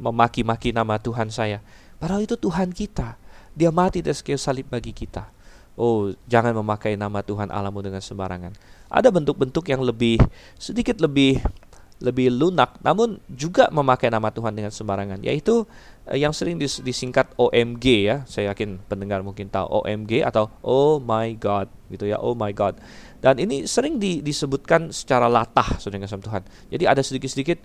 memaki-maki nama Tuhan saya. Padahal itu Tuhan kita. Dia mati di kayu salib bagi kita. Oh jangan memakai nama Tuhan Allahmu dengan sembarangan. Ada bentuk-bentuk yang lebih sedikit lebih lebih lunak namun juga memakai nama Tuhan dengan sembarangan yaitu yang sering disingkat OMG ya. Saya yakin pendengar mungkin tahu OMG atau oh my god gitu ya oh my god. Dan ini sering di, disebutkan secara latah saudara kasih Tuhan. Jadi ada sedikit-sedikit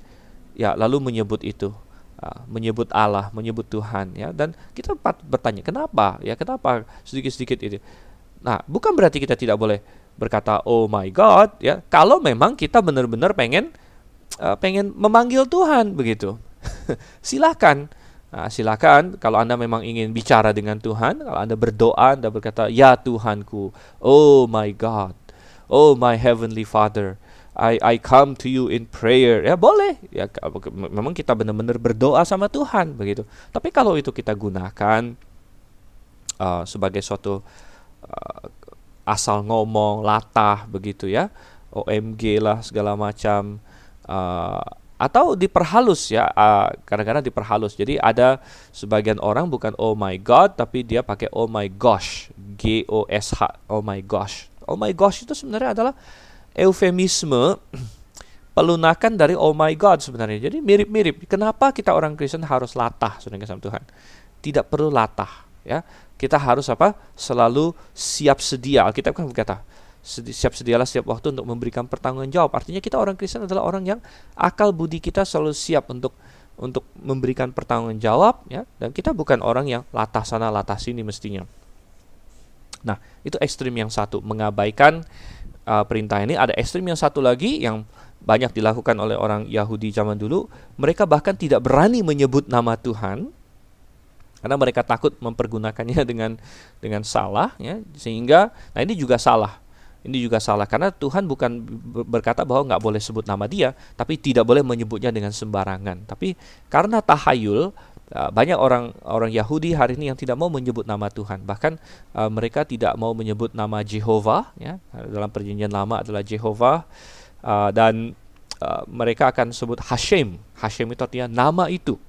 ya lalu menyebut itu. Uh, menyebut Allah menyebut Tuhan ya. Dan kita bertanya kenapa? Ya kenapa sedikit-sedikit itu nah bukan berarti kita tidak boleh berkata oh my god ya. Kalau memang kita benar-benar pengen uh, pengen memanggil Tuhan begitu. (laughs) silakan. Nah, silakan kalau Anda memang ingin bicara dengan Tuhan, kalau Anda berdoa, Anda berkata, "Ya Tuhanku, oh my God, oh my heavenly Father, I I come to you in prayer." Ya boleh. Ya memang kita benar-benar berdoa sama Tuhan begitu. Tapi kalau itu kita gunakan uh, sebagai suatu uh, asal ngomong, latah begitu ya. OMG lah segala macam uh, atau diperhalus ya uh, kadang-kadang diperhalus. Jadi ada sebagian orang bukan oh my god tapi dia pakai oh my gosh g o s h oh my gosh. Oh my gosh itu sebenarnya adalah eufemisme pelunakan dari oh my god sebenarnya. Jadi mirip-mirip. Kenapa kita orang Kristen harus latah saudara sama Tuhan? Tidak perlu latah ya. Kita harus apa? Selalu siap sedia. Kita kan berkata siap sedialah setiap waktu untuk memberikan pertanggung jawab. Artinya kita orang Kristen adalah orang yang akal budi kita selalu siap untuk untuk memberikan pertanggung jawab ya dan kita bukan orang yang latah sana latah sini mestinya. Nah, itu ekstrim yang satu mengabaikan uh, perintah ini. Ada ekstrim yang satu lagi yang banyak dilakukan oleh orang Yahudi zaman dulu. Mereka bahkan tidak berani menyebut nama Tuhan karena mereka takut mempergunakannya (laughs) dengan dengan salah ya sehingga nah ini juga salah ini juga salah karena Tuhan bukan berkata bahwa nggak boleh sebut nama Dia, tapi tidak boleh menyebutnya dengan sembarangan. Tapi karena tahayul, uh, banyak orang orang Yahudi hari ini yang tidak mau menyebut nama Tuhan. Bahkan uh, mereka tidak mau menyebut nama Jehovah, ya dalam perjanjian lama adalah Jehovah, uh, dan mereka akan sebut Hashem. Hashem itu artinya nama itu,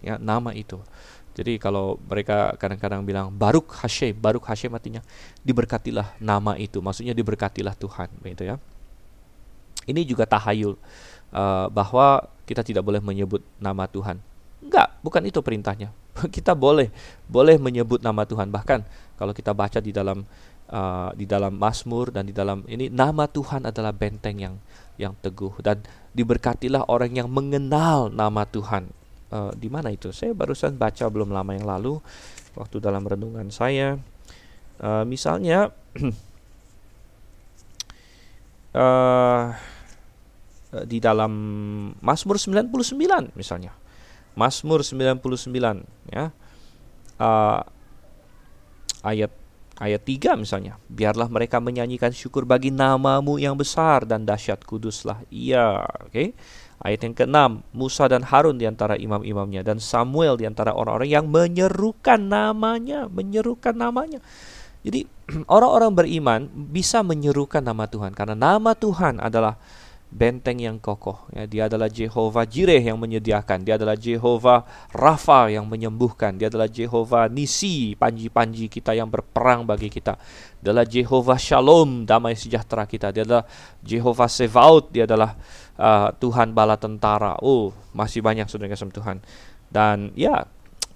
ya nama itu. Jadi kalau mereka kadang-kadang bilang Baruk Hashem, Baruk Hashem artinya diberkatilah nama itu, maksudnya diberkatilah Tuhan, begitu ya. Ini juga tahayul uh, bahwa kita tidak boleh menyebut nama Tuhan. Enggak, bukan itu perintahnya. (laughs) kita boleh boleh menyebut nama Tuhan. Bahkan kalau kita baca di dalam uh, di dalam Mazmur dan di dalam ini nama Tuhan adalah benteng yang yang teguh dan diberkatilah orang yang mengenal nama Tuhan uh, di mana itu? Saya barusan baca belum lama yang lalu waktu dalam renungan saya. Uh, misalnya uh, (clears throat) di dalam Mazmur 99 misalnya. Mazmur 99 ya. Uh, ayat ayat 3 misalnya. Biarlah mereka menyanyikan syukur bagi namamu yang besar dan dahsyat kuduslah. Iya, oke. Okay? Ayat yang ke-6, Musa dan Harun di antara imam-imamnya dan Samuel di antara orang-orang yang menyerukan namanya, menyerukan namanya. Jadi (clears throat) orang-orang beriman bisa menyerukan nama Tuhan karena nama Tuhan adalah benteng yang kokoh. Ya, dia adalah Jehovah Jireh yang menyediakan. Dia adalah Jehovah Rafa yang menyembuhkan. Dia adalah Jehovah Nisi, panji-panji kita yang berperang bagi kita. Dia adalah Jehovah Shalom, damai sejahtera kita. Dia adalah Jehovah Sevaut. Dia adalah uh, Tuhan bala tentara. Oh, masih banyak saudara kasih Tuhan. Dan ya,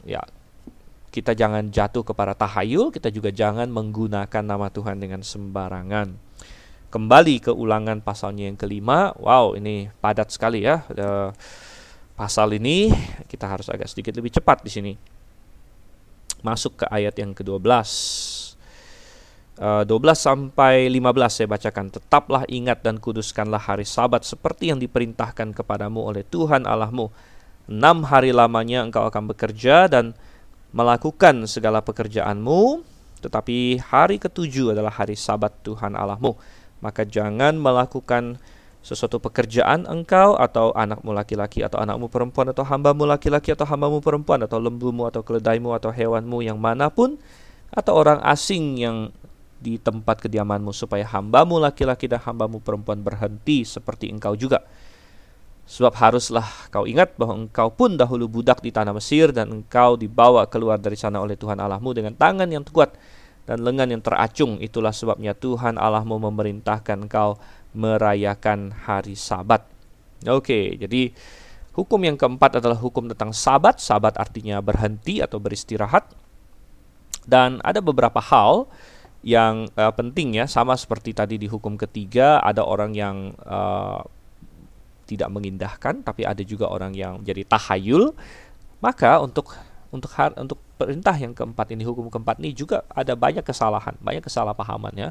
ya kita jangan jatuh kepada tahayul, kita juga jangan menggunakan nama Tuhan dengan sembarangan kembali ke ulangan pasalnya yang kelima. Wow, ini padat sekali ya. Uh, pasal ini kita harus agak sedikit lebih cepat di sini. Masuk ke ayat yang ke-12. Uh, 12 sampai 15 saya bacakan. Tetaplah ingat dan kuduskanlah hari Sabat seperti yang diperintahkan kepadamu oleh Tuhan Allahmu. Enam hari lamanya engkau akan bekerja dan melakukan segala pekerjaanmu, tetapi hari ketujuh adalah hari Sabat Tuhan Allahmu maka jangan melakukan sesuatu pekerjaan engkau atau anakmu laki-laki atau anakmu perempuan atau hambamu laki-laki atau hambamu perempuan atau lembumu atau keledaimu atau hewanmu yang mana pun atau orang asing yang di tempat kediamanmu supaya hambamu laki-laki dan hambamu perempuan berhenti seperti engkau juga. Sebab haruslah kau ingat bahwa engkau pun dahulu budak di tanah Mesir dan engkau dibawa keluar dari sana oleh Tuhan Allahmu dengan tangan yang kuat dan lengan yang teracung. Itulah sebabnya Tuhan Allahmu memerintahkan engkau merayakan hari sabat. Oke, jadi hukum yang keempat adalah hukum tentang sabat. Sabat artinya berhenti atau beristirahat. Dan ada beberapa hal yang uh, penting ya, sama seperti tadi di hukum ketiga, ada orang yang uh, tidak mengindahkan, tapi ada juga orang yang jadi tahayul. Maka untuk untuk har, untuk perintah yang keempat ini, hukum keempat ini juga ada banyak kesalahan, banyak kesalahpahaman ya.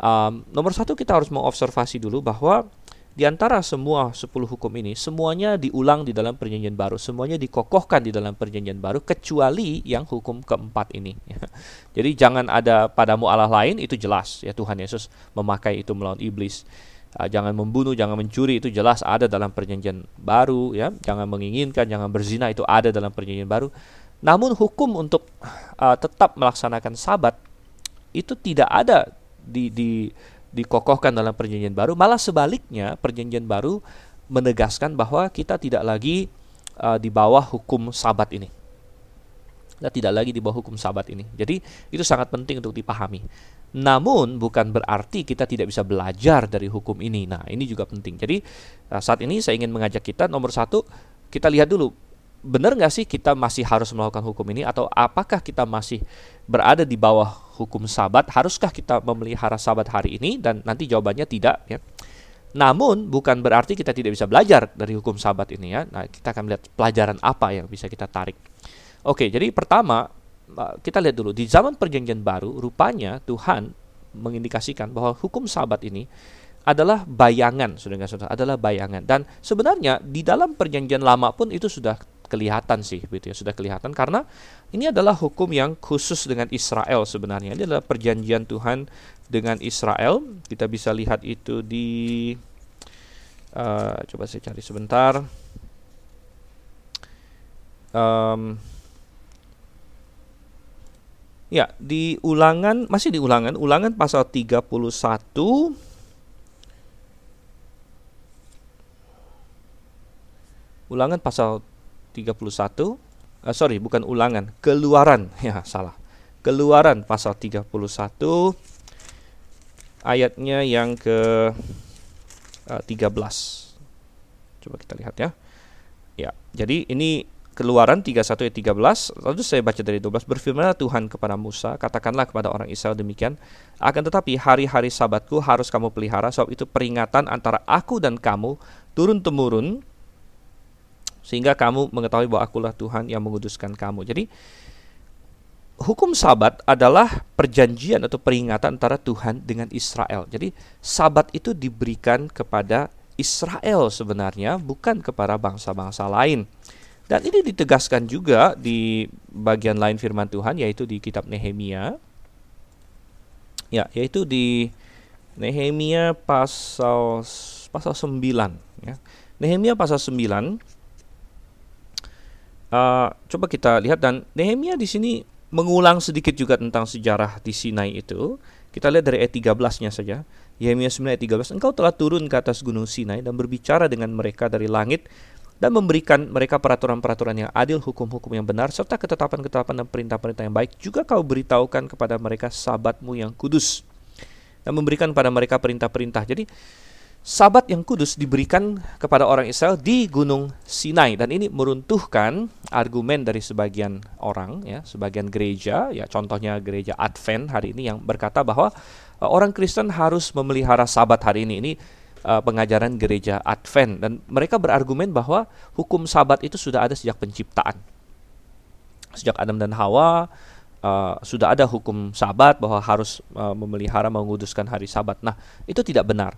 Um, nomor satu kita harus mengobservasi dulu bahwa di antara semua 10 hukum ini, semuanya diulang di dalam perjanjian baru, semuanya dikokohkan di dalam perjanjian baru, kecuali yang hukum keempat ini. (laughs) Jadi jangan ada padamu Allah lain, itu jelas ya Tuhan Yesus memakai itu melawan iblis. Uh, jangan membunuh, jangan mencuri itu jelas ada dalam perjanjian baru ya. Jangan menginginkan, jangan berzina itu ada dalam perjanjian baru. Namun hukum untuk uh, tetap melaksanakan sabat itu tidak ada di di dikokohkan dalam perjanjian baru, malah sebaliknya perjanjian baru menegaskan bahwa kita tidak lagi uh, di bawah hukum sabat ini. Kita tidak lagi di bawah hukum sabat ini. Jadi itu sangat penting untuk dipahami. Namun bukan berarti kita tidak bisa belajar dari hukum ini. Nah ini juga penting. Jadi eh, saat ini saya ingin mengajak kita nomor satu kita lihat dulu benar nggak sih kita masih harus melakukan hukum ini atau apakah kita masih berada di bawah hukum sabat? Haruskah kita memelihara sabat hari ini? Dan nanti jawabannya tidak. Ya. Namun bukan berarti kita tidak bisa belajar dari hukum sabat ini ya. Nah kita akan melihat pelajaran apa yang bisa kita tarik. Oke, jadi pertama kita lihat dulu di zaman perjanjian baru rupanya Tuhan mengindikasikan bahwa hukum sabat ini adalah bayangan saudara-saudara adalah bayangan dan sebenarnya di dalam perjanjian lama pun itu sudah kelihatan sih gitu ya sudah kelihatan. Karena ini adalah hukum yang khusus dengan Israel sebenarnya. Ini adalah perjanjian Tuhan dengan Israel. Kita bisa lihat itu di uh, coba saya cari sebentar. Um, Ya, di ulangan masih di ulangan, ulangan pasal 31 Ulangan pasal 31 uh, eh, sorry, bukan ulangan, keluaran. (laughs) Ya, salah. Keluaran pasal 31 ayatnya yang ke uh, eh, 13. Coba kita lihat ya. Ya, jadi ini Keluaran 31 ayat 13, lalu saya baca dari 12, berfirmanlah Tuhan kepada Musa, katakanlah kepada orang Israel demikian, akan tetapi hari-hari sabatku harus kamu pelihara, sebab itu peringatan antara aku dan kamu turun-temurun, sehingga kamu mengetahui bahwa akulah Tuhan yang menguduskan kamu. Jadi, hukum sabat adalah perjanjian atau peringatan antara Tuhan dengan Israel. Jadi, sabat itu diberikan kepada Israel sebenarnya, bukan kepada bangsa-bangsa lain. Dan ini ditegaskan juga di bagian lain firman Tuhan yaitu di kitab Nehemia. Ya, yaitu di Nehemia pasal pasal 9 ya. Nehemia pasal 9 uh, coba kita lihat dan Nehemia di sini mengulang sedikit juga tentang sejarah di Sinai itu. Kita lihat dari ayat 13-nya saja. Nehemia 9 ayat 13, Engkau telah turun ke atas gunung Sinai dan berbicara dengan mereka dari langit dan memberikan mereka peraturan-peraturan yang adil, hukum-hukum yang benar, serta ketetapan-ketetapan dan perintah-perintah yang baik. Juga kau beritahukan kepada mereka sabatmu yang kudus. Dan memberikan pada mereka perintah-perintah. Jadi, sabat yang kudus diberikan kepada orang Israel di Gunung Sinai. Dan ini meruntuhkan argumen dari sebagian orang, ya, sebagian gereja, ya contohnya gereja Advent hari ini yang berkata bahwa uh, orang Kristen harus memelihara sabat hari ini. Ini uh, pengajaran gereja Advent dan mereka berargumen bahwa hukum Sabat itu sudah ada sejak penciptaan. Sejak Adam dan Hawa uh, sudah ada hukum Sabat bahwa harus uh, memelihara menguduskan hari Sabat. Nah, itu tidak benar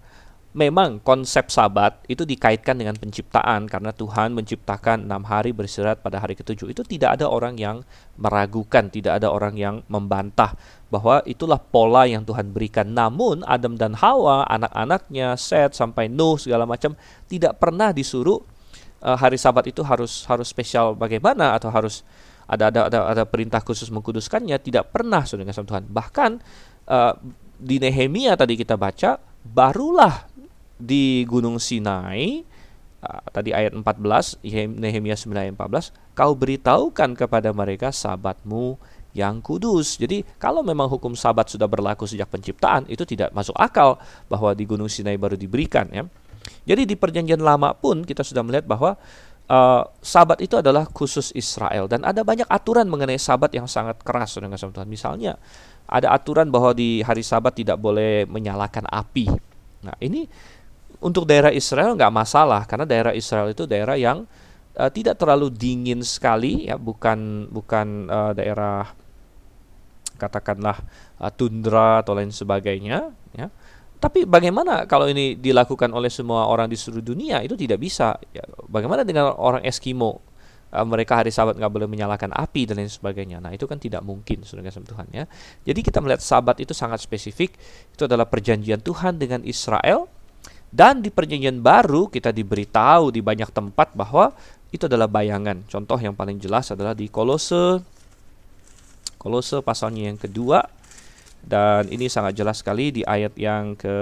memang konsep sabat itu dikaitkan dengan penciptaan karena Tuhan menciptakan enam hari beristirahat pada hari ketujuh. Itu tidak ada orang yang meragukan tidak ada orang yang membantah bahwa itulah pola yang Tuhan berikan. Namun Adam dan Hawa anak-anaknya Seth sampai Nuh segala macam tidak pernah disuruh uh, hari sabat itu harus harus spesial bagaimana atau harus ada ada ada, ada perintah khusus mengkuduskannya. Tidak pernah sudah dengan Tuhan. Bahkan uh, di Nehemia tadi kita baca barulah di Gunung Sinai uh, tadi ayat 14 Nehemia 9 ayat 14 kau beritahukan kepada mereka sabatmu yang kudus. Jadi kalau memang hukum sabat sudah berlaku sejak penciptaan itu tidak masuk akal bahwa di Gunung Sinai baru diberikan ya. Jadi di perjanjian lama pun kita sudah melihat bahwa uh, sabat itu adalah khusus Israel dan ada banyak aturan mengenai sabat yang sangat keras dengan Tuhan. Misalnya ada aturan bahwa di hari sabat tidak boleh menyalakan api. Nah ini untuk daerah Israel nggak masalah karena daerah Israel itu daerah yang uh, tidak terlalu dingin sekali ya bukan bukan uh, daerah katakanlah uh, tundra atau lain sebagainya ya. Tapi bagaimana kalau ini dilakukan oleh semua orang di seluruh dunia? Itu tidak bisa ya, bagaimana dengan orang Eskimo? Mereka hari Sabat nggak boleh menyalakan api dan lain sebagainya. Nah itu kan tidak mungkin saudara Tuhan ya. Jadi kita melihat Sabat itu sangat spesifik. Itu adalah perjanjian Tuhan dengan Israel dan di perjanjian baru kita diberitahu di banyak tempat bahwa itu adalah bayangan. Contoh yang paling jelas adalah di Kolose Kolose pasalnya yang kedua dan ini sangat jelas sekali di ayat yang ke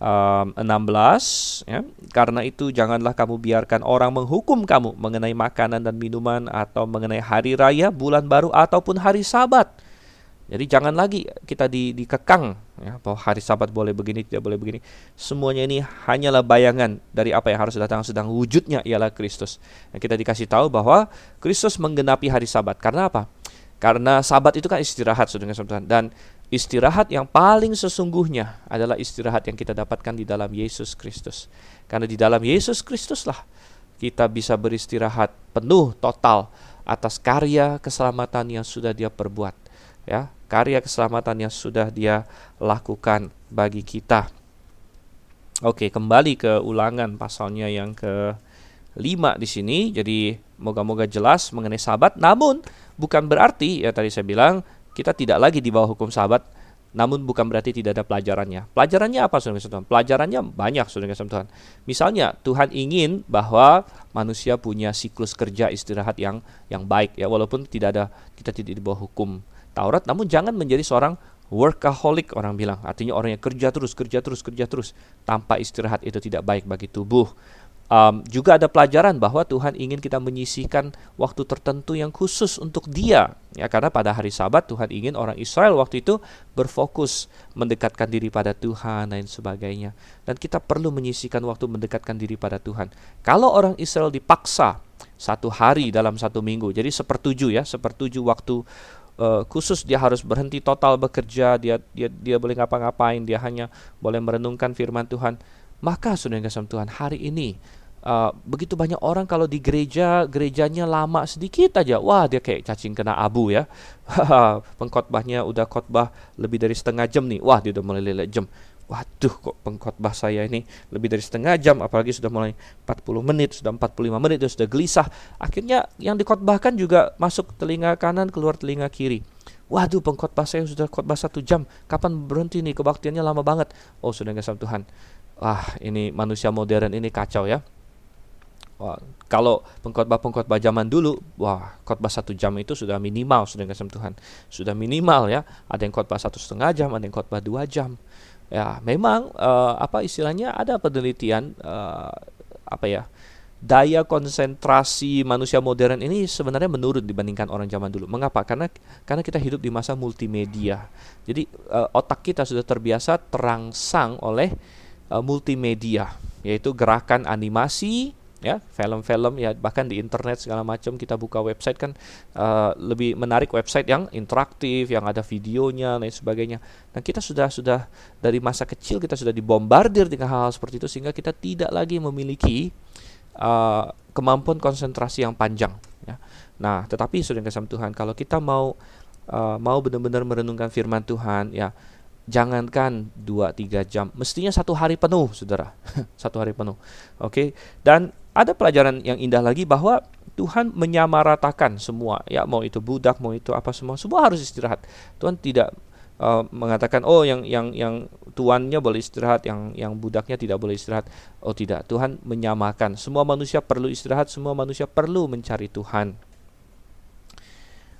um, 16 ya. Karena itu janganlah kamu biarkan orang menghukum kamu mengenai makanan dan minuman atau mengenai hari raya, bulan baru ataupun hari Sabat. Jadi jangan lagi kita di, dikekang ya bahwa hari Sabat boleh begini tidak boleh begini. Semuanya ini hanyalah bayangan dari apa yang harus datang sedang wujudnya ialah Kristus. Nah, kita dikasih tahu bahwa Kristus menggenapi hari Sabat. Karena apa? Karena sabat itu kan istirahat saudara Tuhan dan istirahat yang paling sesungguhnya adalah istirahat yang kita dapatkan di dalam Yesus Kristus. Karena di dalam Yesus Kristuslah kita bisa beristirahat penuh total atas karya keselamatan yang sudah Dia perbuat. Ya, karya keselamatan yang sudah Dia lakukan bagi kita. Oke, kembali ke ulangan pasalnya yang ke lima di sini. Jadi moga-moga jelas mengenai sabat. Namun bukan berarti ya tadi saya bilang kita tidak lagi di bawah hukum sahabat namun bukan berarti tidak ada pelajarannya. Pelajarannya apa saudara Tuhan? Pelajarannya banyak saudara Tuhan. Misalnya Tuhan ingin bahwa manusia punya siklus kerja istirahat yang yang baik ya walaupun tidak ada kita tidak di bawah hukum Taurat namun jangan menjadi seorang workaholic orang bilang. Artinya orang yang kerja terus kerja terus kerja terus tanpa istirahat itu tidak baik bagi tubuh. Um, juga ada pelajaran bahwa Tuhan ingin kita menyisihkan waktu tertentu yang khusus untuk Dia, ya karena pada hari Sabat Tuhan ingin orang Israel waktu itu berfokus mendekatkan diri pada Tuhan dan sebagainya, dan kita perlu menyisihkan waktu mendekatkan diri pada Tuhan. Kalau orang Israel dipaksa satu hari dalam satu minggu, jadi sepertujuh ya, sepertujuh waktu uh, khusus dia harus berhenti total bekerja, dia dia dia boleh ngapa-ngapain, dia hanya boleh merenungkan firman Tuhan. Maka sudah kasih Tuhan hari ini Uh, begitu banyak orang kalau di gereja gerejanya lama sedikit aja wah dia kayak cacing kena abu ya (laughs) pengkhotbahnya udah khotbah lebih dari setengah jam nih wah dia udah mulai lelek jam waduh kok pengkhotbah saya ini lebih dari setengah jam apalagi sudah mulai 40 menit sudah 45 menit sudah gelisah. Akhirnya yang dikhotbahkan juga masuk telinga kanan keluar telinga kiri. Waduh pengkhotbah saya sudah khotbah satu jam. Kapan berhenti nih? Kebaktiannya lama banget. Oh sudah nggak sama Tuhan. Wah ini manusia modern ini kacau ya. Wah, kalau pengkhotbah-pengkhotbah zaman dulu, wah khotbah satu jam itu sudah minimal sudah kasih Tuhan, sudah minimal ya. Ada yang khotbah satu setengah jam, ada yang khotbah dua jam. Ya, memang uh, apa istilahnya ada penelitian uh, apa ya daya konsentrasi manusia modern ini sebenarnya menurun dibandingkan orang zaman dulu. Mengapa? Karena karena kita hidup di masa multimedia. Jadi uh, otak kita sudah terbiasa terangsang oleh uh, multimedia, yaitu gerakan animasi, ya film-film ya bahkan di internet segala macam kita buka website kan uh, lebih menarik website yang interaktif yang ada videonya dan sebagainya dan kita sudah sudah dari masa kecil kita sudah dibombardir dengan hal-hal seperti itu sehingga kita tidak lagi memiliki uh, kemampuan konsentrasi yang panjang ya nah tetapi sudah kasih Tuhan kalau kita mau uh, mau benar-benar merenungkan firman Tuhan ya jangankan 2-3 jam, mestinya satu hari penuh, saudara. (laughs) satu hari penuh. Oke, okay? dan ada pelajaran yang indah lagi bahwa Tuhan menyamaratakan semua ya mau itu budak mau itu apa semua semua harus istirahat. Tuhan tidak uh, mengatakan oh yang yang yang tuannya boleh istirahat yang yang budaknya tidak boleh istirahat. Oh tidak. Tuhan menyamakan. Semua manusia perlu istirahat semua manusia perlu mencari Tuhan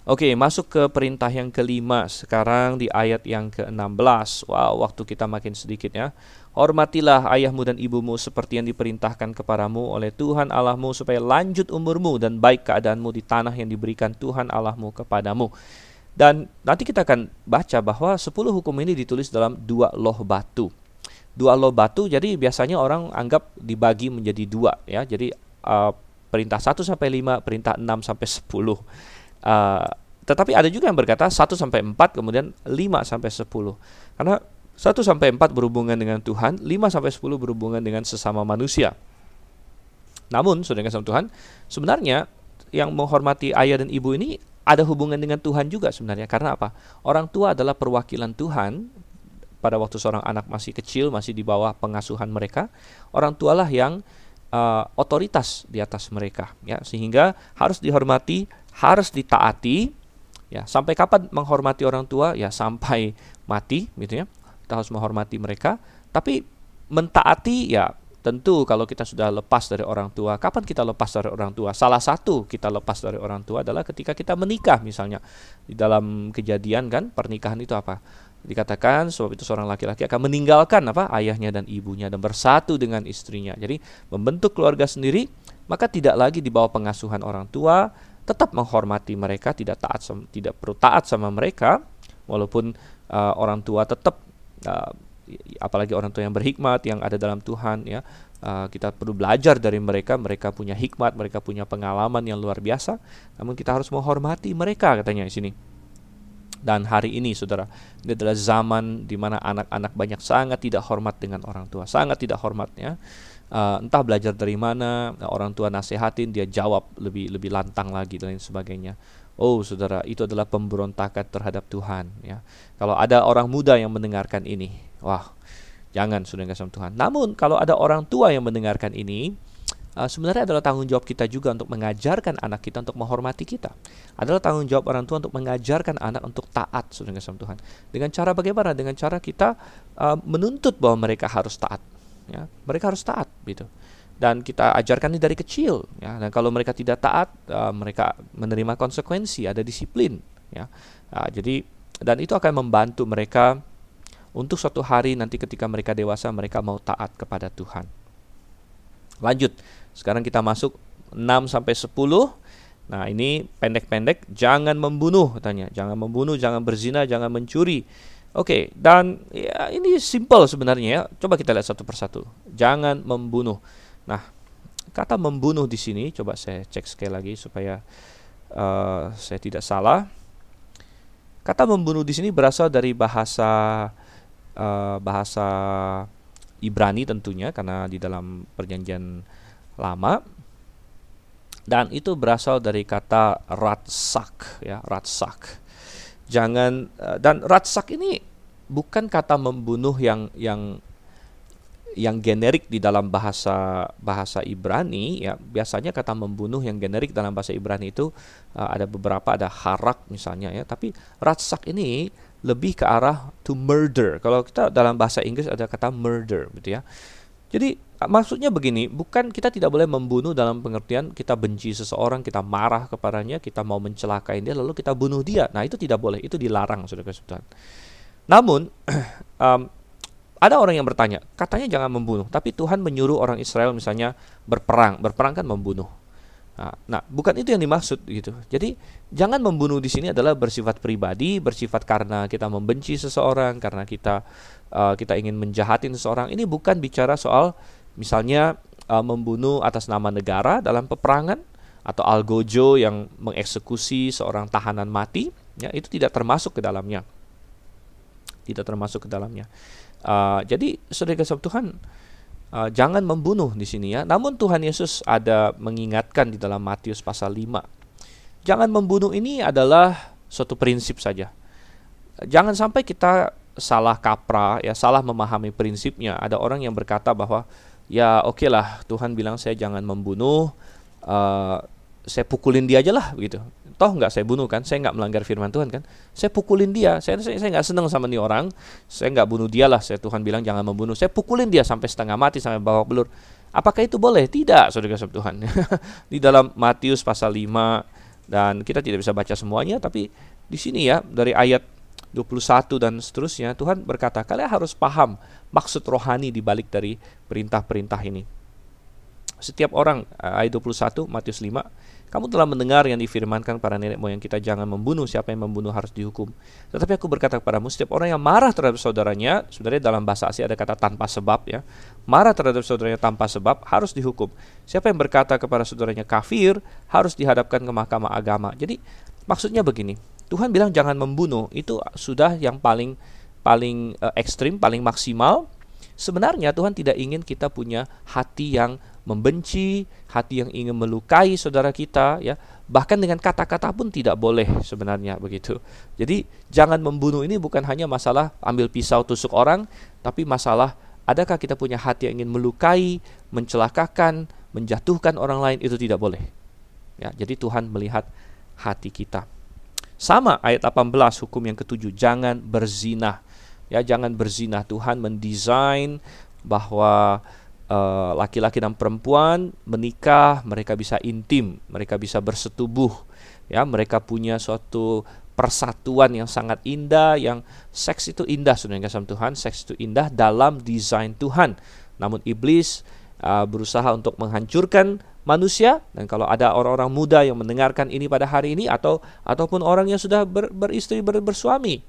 Oke, masuk ke perintah yang kelima sekarang di ayat yang ke-16. Wow, waktu kita makin sedikit ya. Hormatilah ayahmu dan ibumu seperti yang diperintahkan kepadamu oleh Tuhan Allahmu supaya lanjut umurmu dan baik keadaanmu di tanah yang diberikan Tuhan Allahmu kepadamu. Dan nanti kita akan baca bahwa 10 hukum ini ditulis dalam dua loh batu. Dua loh batu jadi biasanya orang anggap dibagi menjadi dua ya. Jadi uh, perintah 1 sampai 5, perintah 6 sampai 10. Uh, tetapi ada juga yang berkata 1 sampai 4 kemudian 5 sampai 10. Karena 1 sampai 4 berhubungan dengan Tuhan, 5 sampai 10 berhubungan dengan sesama manusia. Namun, saudara kasih Tuhan, sebenarnya yang menghormati ayah dan ibu ini ada hubungan dengan Tuhan juga sebenarnya. Karena apa? Orang tua adalah perwakilan Tuhan pada waktu seorang anak masih kecil, masih di bawah pengasuhan mereka. Orang tualah yang uh, otoritas di atas mereka, ya, sehingga harus dihormati, harus ditaati, Ya, sampai kapan menghormati orang tua? Ya, sampai mati gitu ya. Kita harus menghormati mereka, tapi mentaati ya tentu kalau kita sudah lepas dari orang tua. Kapan kita lepas dari orang tua? Salah satu kita lepas dari orang tua adalah ketika kita menikah misalnya. Di dalam kejadian kan pernikahan itu apa? Dikatakan sebab itu seorang laki-laki akan meninggalkan apa? ayahnya dan ibunya dan bersatu dengan istrinya. Jadi membentuk keluarga sendiri maka tidak lagi di bawah pengasuhan orang tua, tetap menghormati mereka, tidak taat tidak perlu taat sama mereka walaupun uh, orang tua tetap uh, apalagi orang tua yang berhikmat yang ada dalam Tuhan ya uh, kita perlu belajar dari mereka mereka punya hikmat mereka punya pengalaman yang luar biasa namun kita harus menghormati mereka katanya di sini. Dan hari ini saudara ini adalah zaman di mana anak-anak banyak sangat tidak hormat dengan orang tua sangat tidak hormatnya uh, entah belajar dari mana orang tua nasehatin dia jawab lebih lebih lantang lagi dan lain sebagainya oh saudara itu adalah pemberontakan terhadap Tuhan ya kalau ada orang muda yang mendengarkan ini wah jangan sudah sama Tuhan namun kalau ada orang tua yang mendengarkan ini uh, sebenarnya adalah tanggung jawab kita juga untuk mengajarkan anak kita untuk menghormati kita. Adalah tanggung jawab orang tua untuk mengajarkan anak untuk taat sudah sama Tuhan. Dengan cara bagaimana? Dengan cara kita uh, menuntut bahwa mereka harus taat ya mereka harus taat gitu. Dan kita ajarkan ini dari kecil ya. Dan kalau mereka tidak taat uh, mereka menerima konsekuensi ada disiplin ya. Uh, jadi dan itu akan membantu mereka untuk suatu hari nanti ketika mereka dewasa mereka mau taat kepada Tuhan. Lanjut sekarang kita masuk 6 sampai 10 Nah, ini pendek-pendek jangan membunuh katanya. Jangan membunuh, jangan berzina, jangan mencuri. Oke, okay, dan ya ini simple sebenarnya ya. Coba kita lihat satu persatu. Jangan membunuh. Nah, kata membunuh di sini coba saya cek sekali lagi supaya uh, saya tidak salah. Kata membunuh di sini berasal dari bahasa uh, bahasa Ibrani tentunya karena di dalam perjanjian lama dan itu berasal dari kata ratsak ya, ratsak jangan uh, dan ratsak ini bukan kata membunuh yang yang yang generik di dalam bahasa bahasa Ibrani ya. Biasanya kata membunuh yang generik dalam bahasa Ibrani itu uh, ada beberapa ada harak misalnya ya. Tapi ratsak ini lebih ke arah to murder. Kalau kita dalam bahasa Inggris ada kata murder gitu ya jadi maksudnya begini, bukan kita tidak boleh membunuh dalam pengertian kita benci seseorang, kita marah kepadanya, kita mau mencelakai dia lalu kita bunuh dia. Nah, itu tidak boleh, itu dilarang Saudara Tuhan. Namun (clears throat) um, ada orang yang bertanya, katanya jangan membunuh, tapi Tuhan menyuruh orang Israel misalnya berperang. Berperang kan membunuh. Nah, nah, bukan itu yang dimaksud gitu. Jadi jangan membunuh di sini adalah bersifat pribadi, bersifat karena kita membenci seseorang, karena kita uh, kita ingin menjahatin seseorang. Ini bukan bicara soal misalnya uh, membunuh atas nama negara dalam peperangan atau algojo yang mengeksekusi seorang tahanan mati, ya itu tidak termasuk ke dalamnya. Tidak termasuk ke dalamnya. Uh, jadi saudara Tuhan uh, jangan membunuh di sini ya. Namun Tuhan Yesus ada mengingatkan di dalam Matius pasal 5. Jangan membunuh ini adalah suatu prinsip saja. Jangan sampai kita salah kaprah ya, salah memahami prinsipnya. Ada orang yang berkata bahwa ya oke okay lah Tuhan bilang saya jangan membunuh, uh, saya pukulin dia aja lah begitu toh nggak saya bunuh kan saya nggak melanggar firman Tuhan kan. Saya pukulin dia. Saya saya nggak senang sama nih orang. Saya nggak bunuh dia lah saya Tuhan bilang jangan membunuh. Saya pukulin dia sampai setengah mati sampai bawa belur. Apakah itu boleh? Tidak saudara saudara Tuhan. (laughs) Di dalam Matius pasal 5 Dan kita tidak bisa baca semuanya tapi di sini ya dari ayat 21 dan seterusnya Tuhan berkata kalian harus paham maksud rohani di balik dari perintah-perintah ini. Setiap orang eh, ayat 21 Matius 5 kamu telah mendengar yang difirmankan para nenek moyang kita jangan membunuh, siapa yang membunuh harus dihukum. Tetapi aku berkata kepadamu, setiap orang yang marah terhadap saudaranya, sebenarnya dalam bahasa Asia ada kata tanpa sebab ya. Marah terhadap saudaranya tanpa sebab harus dihukum. Siapa yang berkata kepada saudaranya kafir harus dihadapkan ke mahkamah agama. Jadi maksudnya begini, Tuhan bilang jangan membunuh, itu sudah yang paling paling uh, ekstrim, paling maksimal. Sebenarnya Tuhan tidak ingin kita punya hati yang membenci, hati yang ingin melukai saudara kita ya. Bahkan dengan kata-kata pun tidak boleh sebenarnya begitu. Jadi jangan membunuh ini bukan hanya masalah ambil pisau tusuk orang, tapi masalah adakah kita punya hati yang ingin melukai, mencelakakan, menjatuhkan orang lain itu tidak boleh. Ya, jadi Tuhan melihat hati kita. Sama ayat 18 hukum yang ketujuh, jangan berzina. Ya, jangan berzina. Tuhan mendesain bahwa Eh, laki-laki uh, dan perempuan menikah, mereka bisa intim, mereka bisa bersetubuh, ya, mereka punya suatu persatuan yang sangat indah, yang seks itu indah sebenarnya sama Tuhan, seks itu indah dalam desain Tuhan. Namun iblis uh, berusaha untuk menghancurkan manusia. Dan kalau ada orang-orang muda yang mendengarkan ini pada hari ini atau ataupun orang yang sudah ber, beristri ber, bersuami,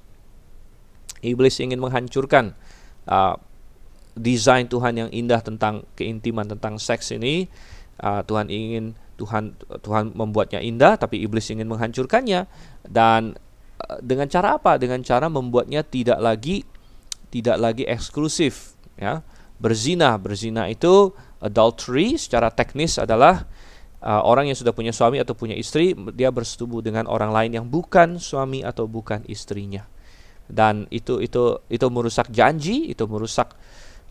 iblis ingin menghancurkan uh, desain Tuhan yang indah tentang keintiman tentang seks ini. Uh, Tuhan ingin Tuhan Tuhan membuatnya indah tapi iblis ingin menghancurkannya. Dan uh, dengan cara apa? Dengan cara membuatnya tidak lagi tidak lagi eksklusif ya. Berzina. Berzina itu adultery secara teknis adalah uh, orang yang sudah punya suami atau punya istri dia bersetubuh dengan orang lain yang bukan suami atau bukan istrinya. Dan itu itu itu merusak janji itu merusak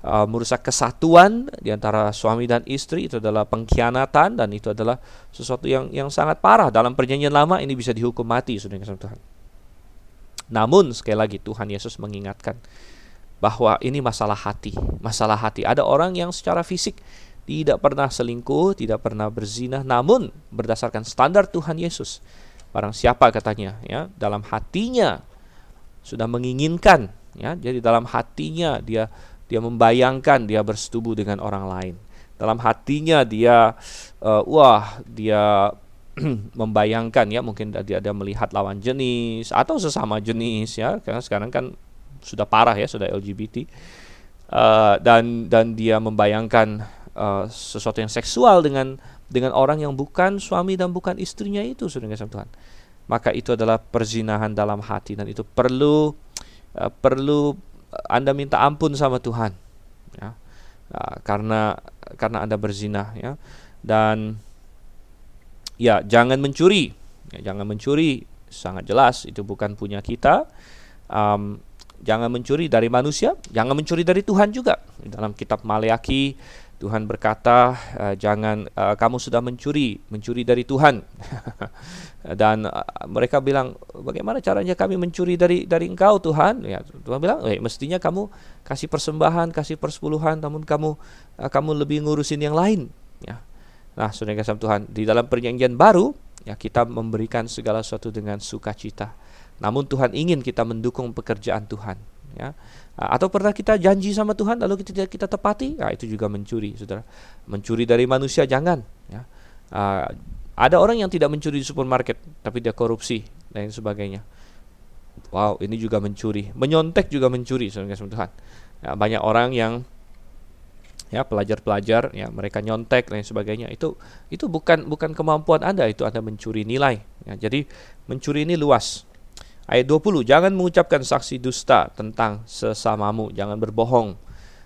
uh, merusak kesatuan di antara suami dan istri itu adalah pengkhianatan dan itu adalah sesuatu yang yang sangat parah dalam perjanjian lama ini bisa dihukum mati saudara Tuhan. Namun sekali lagi Tuhan Yesus mengingatkan bahwa ini masalah hati, masalah hati. Ada orang yang secara fisik tidak pernah selingkuh, tidak pernah berzina, namun berdasarkan standar Tuhan Yesus, barang siapa katanya ya, dalam hatinya sudah menginginkan ya, jadi dalam hatinya dia dia membayangkan dia bersetubuh dengan orang lain. Dalam hatinya dia uh, wah, dia (clears throat) membayangkan ya mungkin dia ada melihat lawan jenis atau sesama jenis ya. Karena sekarang kan sudah parah ya sudah LGBT uh, dan dan dia membayangkan uh, sesuatu yang seksual dengan dengan orang yang bukan suami dan bukan istrinya itu sudah Tuhan. Maka itu adalah perzinahan dalam hati dan itu perlu uh, perlu anda minta ampun sama Tuhan ya. Nah, karena karena Anda berzina ya. Dan ya jangan mencuri ya, jangan mencuri sangat jelas itu bukan punya kita. Um, jangan mencuri dari manusia jangan mencuri dari Tuhan juga. Dalam kitab Maleaki Tuhan berkata, uh, "Jangan uh, kamu sudah mencuri, mencuri dari Tuhan." (laughs) Dan uh, mereka bilang, "Bagaimana caranya kami mencuri dari dari Engkau, Tuhan?" Ya, Tuhan bilang, eh, "Mestinya kamu kasih persembahan, kasih persepuluhan, namun kamu kamu lebih ngurusin yang lain." Ya. Nah, Saudara kasih Tuhan, di dalam perjanjian baru, ya kita memberikan segala sesuatu dengan sukacita. Namun Tuhan ingin kita mendukung pekerjaan Tuhan, ya atau pernah kita janji sama Tuhan lalu kita kita tepati? Nah, itu juga mencuri saudara. Mencuri dari manusia jangan ya. Uh, ada orang yang tidak mencuri di supermarket tapi dia korupsi dan sebagainya. Wow ini juga mencuri. Menyontek juga mencuri saudara Tuhan. Ya, banyak orang yang ya pelajar-pelajar ya mereka nyontek dan sebagainya. Itu itu bukan bukan kemampuan anda itu anda mencuri nilai. Ya, jadi mencuri ini luas Ayat 20, jangan mengucapkan saksi dusta tentang sesamamu, jangan berbohong.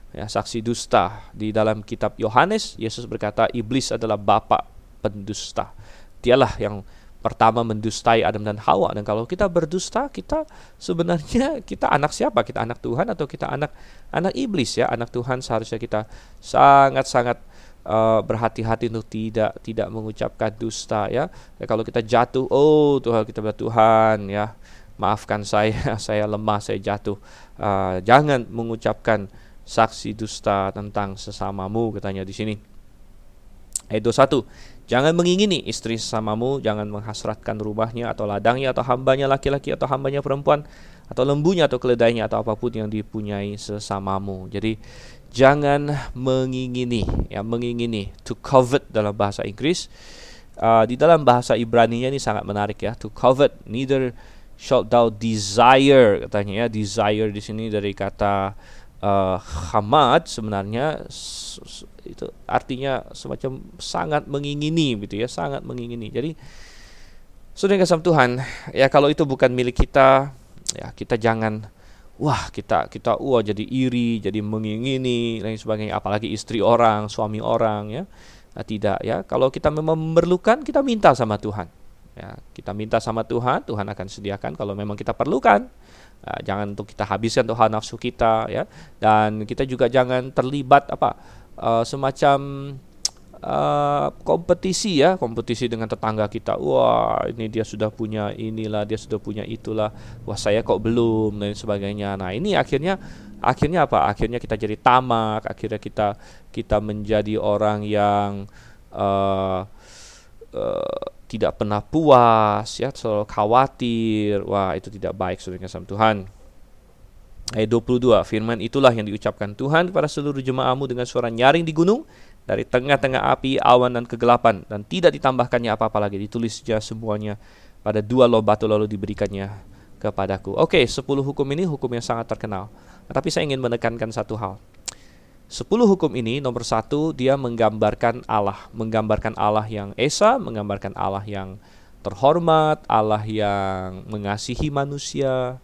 Ya, saksi dusta di dalam kitab Yohanes, Yesus berkata iblis adalah bapak pendusta. Dialah yang pertama mendustai Adam dan Hawa dan kalau kita berdusta kita sebenarnya kita anak siapa kita anak Tuhan atau kita anak anak iblis ya anak Tuhan seharusnya kita sangat sangat uh, berhati-hati untuk tidak tidak mengucapkan dusta ya. ya kalau kita jatuh oh Tuhan kita Tuhan ya maafkan saya, (laughs) saya lemah, saya jatuh. Uh, jangan mengucapkan saksi dusta tentang sesamamu, katanya di sini. Ayat 21, Jangan mengingini istri sesamamu, jangan menghasratkan rumahnya atau ladangnya atau hambanya laki-laki atau hambanya perempuan atau lembunya atau keledainya atau apa pun yang dipunyai sesamamu. Jadi jangan mengingini ya mengingini to covet dalam bahasa Inggris. Uh, di dalam bahasa Ibrani-nya ini sangat menarik ya to covet neither shalt thou desire katanya ya. Desire di sini dari kata uh, hamad sebenarnya itu artinya semacam sangat mengingini gitu ya sangat mengingini. Jadi sudah kasih Tuhan ya kalau itu bukan milik kita ya kita jangan wah kita kita wah jadi iri jadi mengingini lain sebagainya. Apalagi istri orang suami orang ya. Nah, tidak ya. Kalau kita memang memerlukan kita minta sama Tuhan ya kita minta sama Tuhan Tuhan akan sediakan kalau memang kita perlukan. Uh, jangan untuk kita habiskan tuh nafsu kita ya. Dan kita juga jangan terlibat apa uh, semacam uh, kompetisi ya. Kompetisi dengan tetangga kita. Wah ini dia sudah punya inilah dia sudah punya itulah. Wah saya kok belum dan sebagainya. Nah ini akhirnya akhirnya apa? Akhirnya kita jadi tamak akhirnya kita kita menjadi orang yang uh, uh, tidak pernah puas, ya, selalu khawatir. Wah, itu tidak baik saudara sama Tuhan. Ayat 22, firman itulah yang diucapkan Tuhan kepada seluruh jemaahmu dengan suara nyaring di gunung dari tengah-tengah api, awan dan kegelapan dan tidak ditambahkannya apa-apa lagi ditulisnya semuanya pada dua loh batu lalu diberikannya kepadaku. Oke, 10 hukum ini hukum yang sangat terkenal. Tapi saya ingin menekankan satu hal. Sepuluh hukum ini nomor satu dia menggambarkan Allah, menggambarkan Allah yang esa, menggambarkan Allah yang terhormat, Allah yang mengasihi manusia,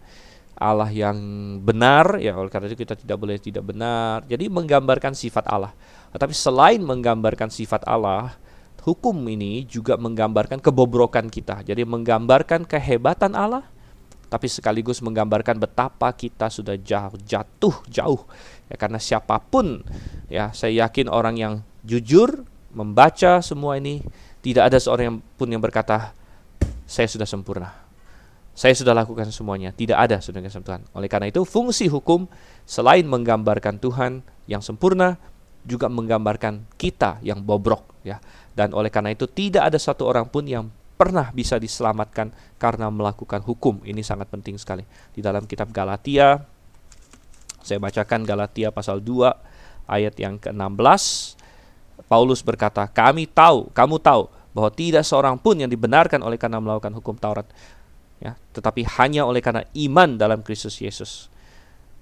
Allah yang benar, ya oleh karena itu kita tidak boleh tidak benar. Jadi menggambarkan sifat Allah. Tetapi selain menggambarkan sifat Allah, hukum ini juga menggambarkan kebobrokan kita. Jadi menggambarkan kehebatan Allah, tapi sekaligus menggambarkan betapa kita sudah jauh jatuh jauh. Ya karena siapa pun ya saya yakin orang yang jujur membaca semua ini tidak ada seorang yang pun yang berkata saya sudah sempurna. Saya sudah lakukan semuanya. Tidak ada sudah Tuhan. Oleh karena itu fungsi hukum selain menggambarkan Tuhan yang sempurna juga menggambarkan kita yang bobrok ya. Dan oleh karena itu tidak ada satu orang pun yang pernah bisa diselamatkan karena melakukan hukum. Ini sangat penting sekali. Di dalam kitab Galatia, saya bacakan Galatia pasal 2 ayat yang ke-16. Paulus berkata, "Kami tahu, kamu tahu bahwa tidak seorang pun yang dibenarkan oleh karena melakukan hukum Taurat, ya, tetapi hanya oleh karena iman dalam Kristus Yesus."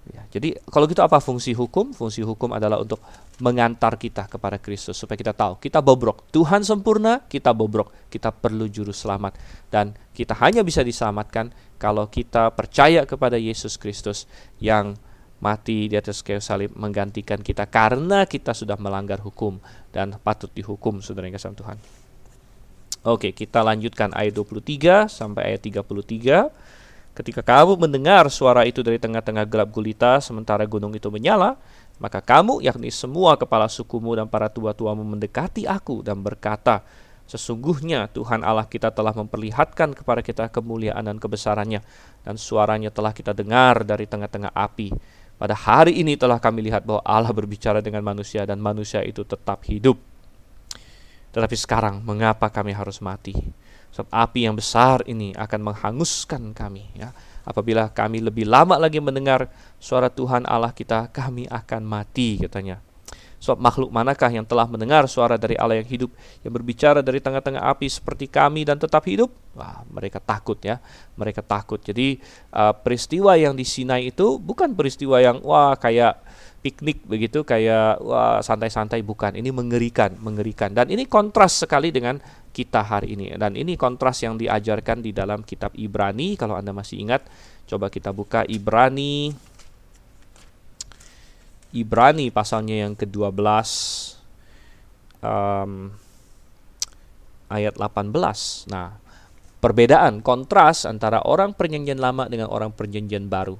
Ya, jadi kalau gitu apa fungsi hukum? Fungsi hukum adalah untuk mengantar kita kepada Kristus supaya kita tahu kita bobrok. Tuhan sempurna, kita bobrok. Kita perlu juru selamat dan kita hanya bisa diselamatkan kalau kita percaya kepada Yesus Kristus yang mati di atas kayu salib menggantikan kita karena kita sudah melanggar hukum dan patut dihukum saudara yang kasih Tuhan. Oke, kita lanjutkan ayat 23 sampai ayat 33. Ketika kamu mendengar suara itu dari tengah-tengah gelap gulita, sementara gunung itu menyala, maka kamu, yakni semua kepala sukumu dan para tua-tuamu mendekati aku dan berkata, Sesungguhnya Tuhan Allah kita telah memperlihatkan kepada kita kemuliaan dan kebesarannya, dan suaranya telah kita dengar dari tengah-tengah api. Pada hari ini telah kami lihat bahwa Allah berbicara dengan manusia dan manusia itu tetap hidup. Tetapi sekarang mengapa kami harus mati? Sebab api yang besar ini akan menghanguskan kami ya. Apabila kami lebih lama lagi mendengar suara Tuhan Allah kita, kami akan mati katanya. Sebab makhluk manakah yang telah mendengar suara dari Allah yang hidup yang berbicara dari tengah-tengah api seperti kami dan tetap hidup? Wah, mereka takut ya. Mereka takut. Jadi uh, peristiwa yang di Sinai itu bukan peristiwa yang wah kayak piknik begitu kayak wah santai-santai bukan ini mengerikan mengerikan dan ini kontras sekali dengan kita hari ini. Dan ini kontras yang diajarkan di dalam kitab Ibrani. Kalau Anda masih ingat, coba kita buka Ibrani. Ibrani pasalnya yang ke-12 um, ayat 18. Nah, perbedaan kontras antara orang perjanjian lama dengan orang perjanjian baru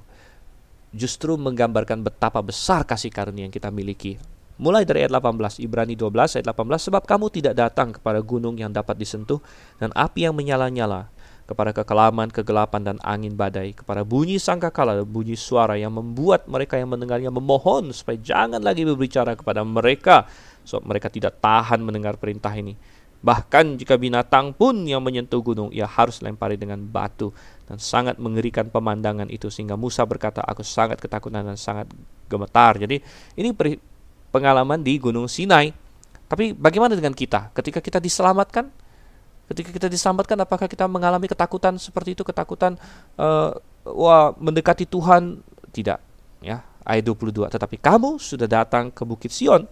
justru menggambarkan betapa besar kasih karunia yang kita miliki Mulai dari ayat 18, Ibrani 12 ayat 18, sebab kamu tidak datang kepada gunung yang dapat disentuh dan api yang menyala-nyala, kepada kekelaman, kegelapan dan angin badai, kepada bunyi sangkakala bunyi suara yang membuat mereka yang mendengarnya memohon supaya jangan lagi berbicara kepada mereka, sebab mereka tidak tahan mendengar perintah ini. Bahkan jika binatang pun yang menyentuh gunung, ia harus lempari dengan batu. Dan sangat mengerikan pemandangan itu sehingga Musa berkata, aku sangat ketakutan dan sangat gemetar. Jadi ini pengalaman di Gunung Sinai. Tapi bagaimana dengan kita? Ketika kita diselamatkan, ketika kita diselamatkan, apakah kita mengalami ketakutan seperti itu? Ketakutan, uh, wah mendekati Tuhan? Tidak. Ya, ayat 22. Tetapi kamu sudah datang ke Bukit Sion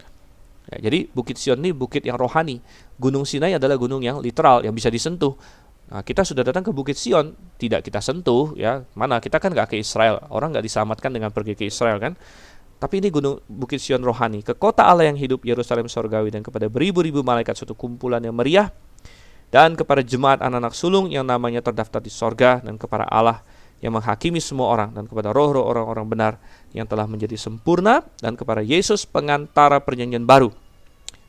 Ya, jadi Bukit Sion ini bukit yang rohani. Gunung Sinai adalah gunung yang literal yang bisa disentuh. Nah, kita sudah datang ke Bukit Sion, tidak kita sentuh, ya mana kita kan nggak ke Israel, orang nggak diselamatkan dengan pergi ke Israel kan. Tapi ini gunung Bukit Sion rohani, ke kota Allah yang hidup Yerusalem sorgawi dan kepada beribu-ribu malaikat suatu kumpulan yang meriah dan kepada jemaat anak-anak sulung yang namanya terdaftar di sorga dan kepada Allah yang menghakimi semua orang dan kepada roh-roh orang-orang benar yang telah menjadi sempurna dan kepada Yesus pengantara perjanjian baru.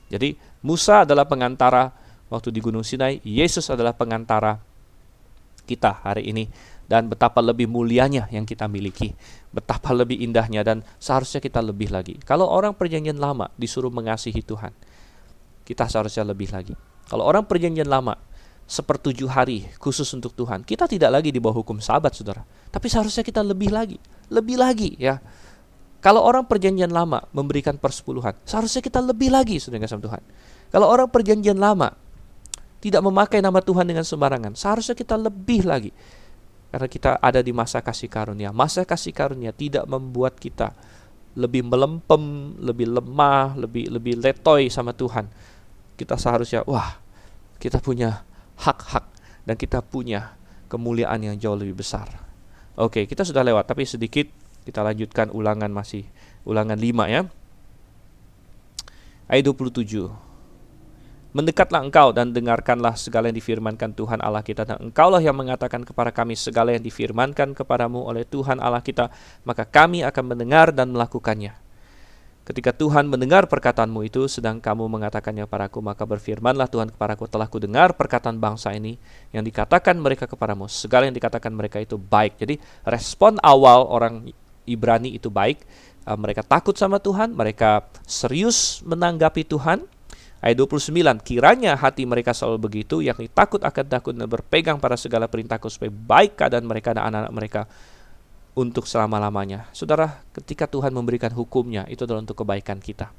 Jadi Musa adalah pengantara waktu di Gunung Sinai, Yesus adalah pengantara kita hari ini dan betapa lebih mulianya yang kita miliki, betapa lebih indahnya dan seharusnya kita lebih lagi. Kalau orang perjanjian lama disuruh mengasihi Tuhan, kita seharusnya lebih lagi. Kalau orang perjanjian lama sepertujuh hari khusus untuk Tuhan. Kita tidak lagi di bawah hukum sahabat, saudara. Tapi seharusnya kita lebih lagi, lebih lagi ya. Kalau orang perjanjian lama memberikan persepuluhan, seharusnya kita lebih lagi, saudara sama Tuhan. Kalau orang perjanjian lama tidak memakai nama Tuhan dengan sembarangan, seharusnya kita lebih lagi. Karena kita ada di masa kasih karunia. Masa kasih karunia tidak membuat kita lebih melempem, lebih lemah, lebih lebih letoy sama Tuhan. Kita seharusnya, wah, kita punya hak-hak dan kita punya kemuliaan yang jauh lebih besar. Oke, kita sudah lewat tapi sedikit kita lanjutkan ulangan masih ulangan 5 ya. Ayat 27. Mendekatlah engkau dan dengarkanlah segala yang difirmankan Tuhan Allah kita dan engkaulah yang mengatakan kepada kami segala yang difirmankan kepadamu oleh Tuhan Allah kita maka kami akan mendengar dan melakukannya Ketika Tuhan mendengar perkataanmu itu, sedang kamu mengatakannya kepadaku, maka berfirmanlah Tuhan kepadaku, telah kudengar perkataan bangsa ini yang dikatakan mereka kepadamu. Segala yang dikatakan mereka itu baik. Jadi respon awal orang Ibrani itu baik. Uh, mereka takut sama Tuhan, mereka serius menanggapi Tuhan. Ayat 29, kiranya hati mereka selalu begitu, yakni takut akan takut dan berpegang pada segala perintahku supaya baik keadaan mereka dan anak-anak mereka untuk selama-lamanya. Saudara, ketika Tuhan memberikan hukumnya, itu adalah untuk kebaikan kita,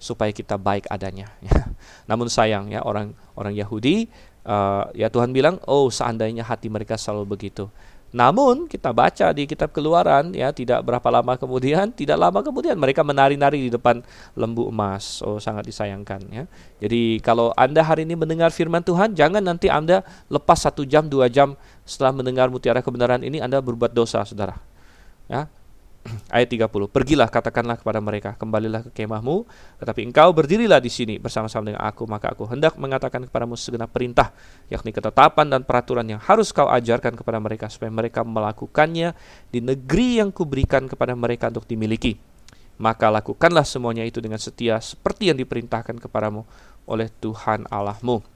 supaya kita baik adanya. Ya. (laughs) Namun sayang ya orang orang Yahudi, uh, ya Tuhan bilang, oh seandainya hati mereka selalu begitu. Namun kita baca di kitab Keluaran ya tidak berapa lama kemudian, (laughs) tidak lama kemudian mereka menari-nari di depan lembu emas. Oh sangat disayangkan ya. Jadi kalau anda hari ini mendengar firman Tuhan, jangan nanti anda lepas satu jam dua jam setelah mendengar mutiara kebenaran ini anda berbuat dosa, saudara Ya. (clears throat) Ayat 30. Pergilah katakanlah kepada mereka, kembalilah ke kemahmu, tetapi engkau berdirilah di sini bersama-sama dengan aku, maka aku hendak mengatakan kepadamu segenap perintah, yakni ketetapan dan peraturan yang harus kau ajarkan kepada mereka supaya mereka melakukannya di negeri yang kuberikan kepada mereka untuk dimiliki. Maka lakukanlah semuanya itu dengan setia seperti yang diperintahkan kepadamu oleh Tuhan Allahmu.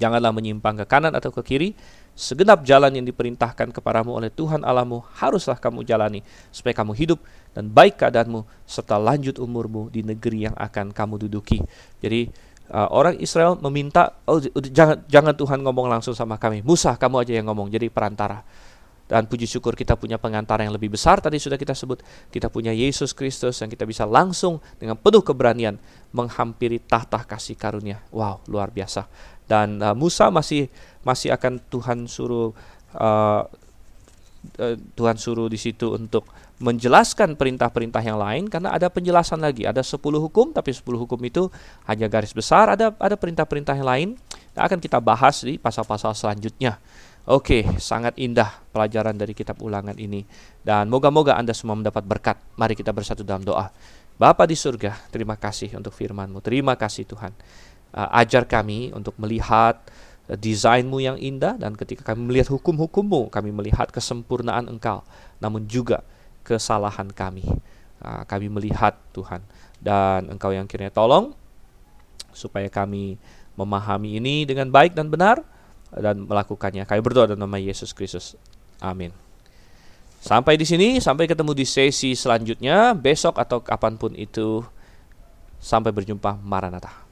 Janganlah menyimpang ke kanan atau ke kiri, Segenap jalan yang diperintahkan kepadamu oleh Tuhan Allahmu haruslah kamu jalani supaya kamu hidup dan baik keadaanmu serta lanjut umurmu di negeri yang akan kamu duduki. Jadi uh, orang Israel meminta oh jangan jangan Tuhan ngomong langsung sama kami. Musa kamu aja yang ngomong jadi perantara. Dan puji syukur kita punya pengantara yang lebih besar tadi sudah kita sebut. Kita punya Yesus Kristus yang kita bisa langsung dengan penuh keberanian menghampiri tahta kasih karunia. Wow, luar biasa dan uh, Musa masih masih akan Tuhan suruh uh, uh, Tuhan suruh di situ untuk menjelaskan perintah-perintah yang lain karena ada penjelasan lagi ada 10 hukum tapi 10 hukum itu hanya garis besar ada ada perintah-perintah yang lain yang akan kita bahas di pasal-pasal selanjutnya. Oke, sangat indah pelajaran dari kitab ulangan ini dan moga-moga Anda semua mendapat berkat. Mari kita bersatu dalam doa. Bapa di surga, terima kasih untuk firman-Mu. Terima kasih Tuhan uh, ajar kami untuk melihat uh, desainmu yang indah dan ketika kami melihat hukum-hukummu kami melihat kesempurnaan engkau namun juga kesalahan kami. Uh, kami melihat Tuhan. Dan engkau yang kiranya tolong supaya kami memahami ini dengan baik dan benar dan melakukannya. Kami berdoa dalam nama Yesus Kristus. Amin. Sampai di sini sampai ketemu di sesi selanjutnya besok atau kapan pun itu. Sampai berjumpa Maranatha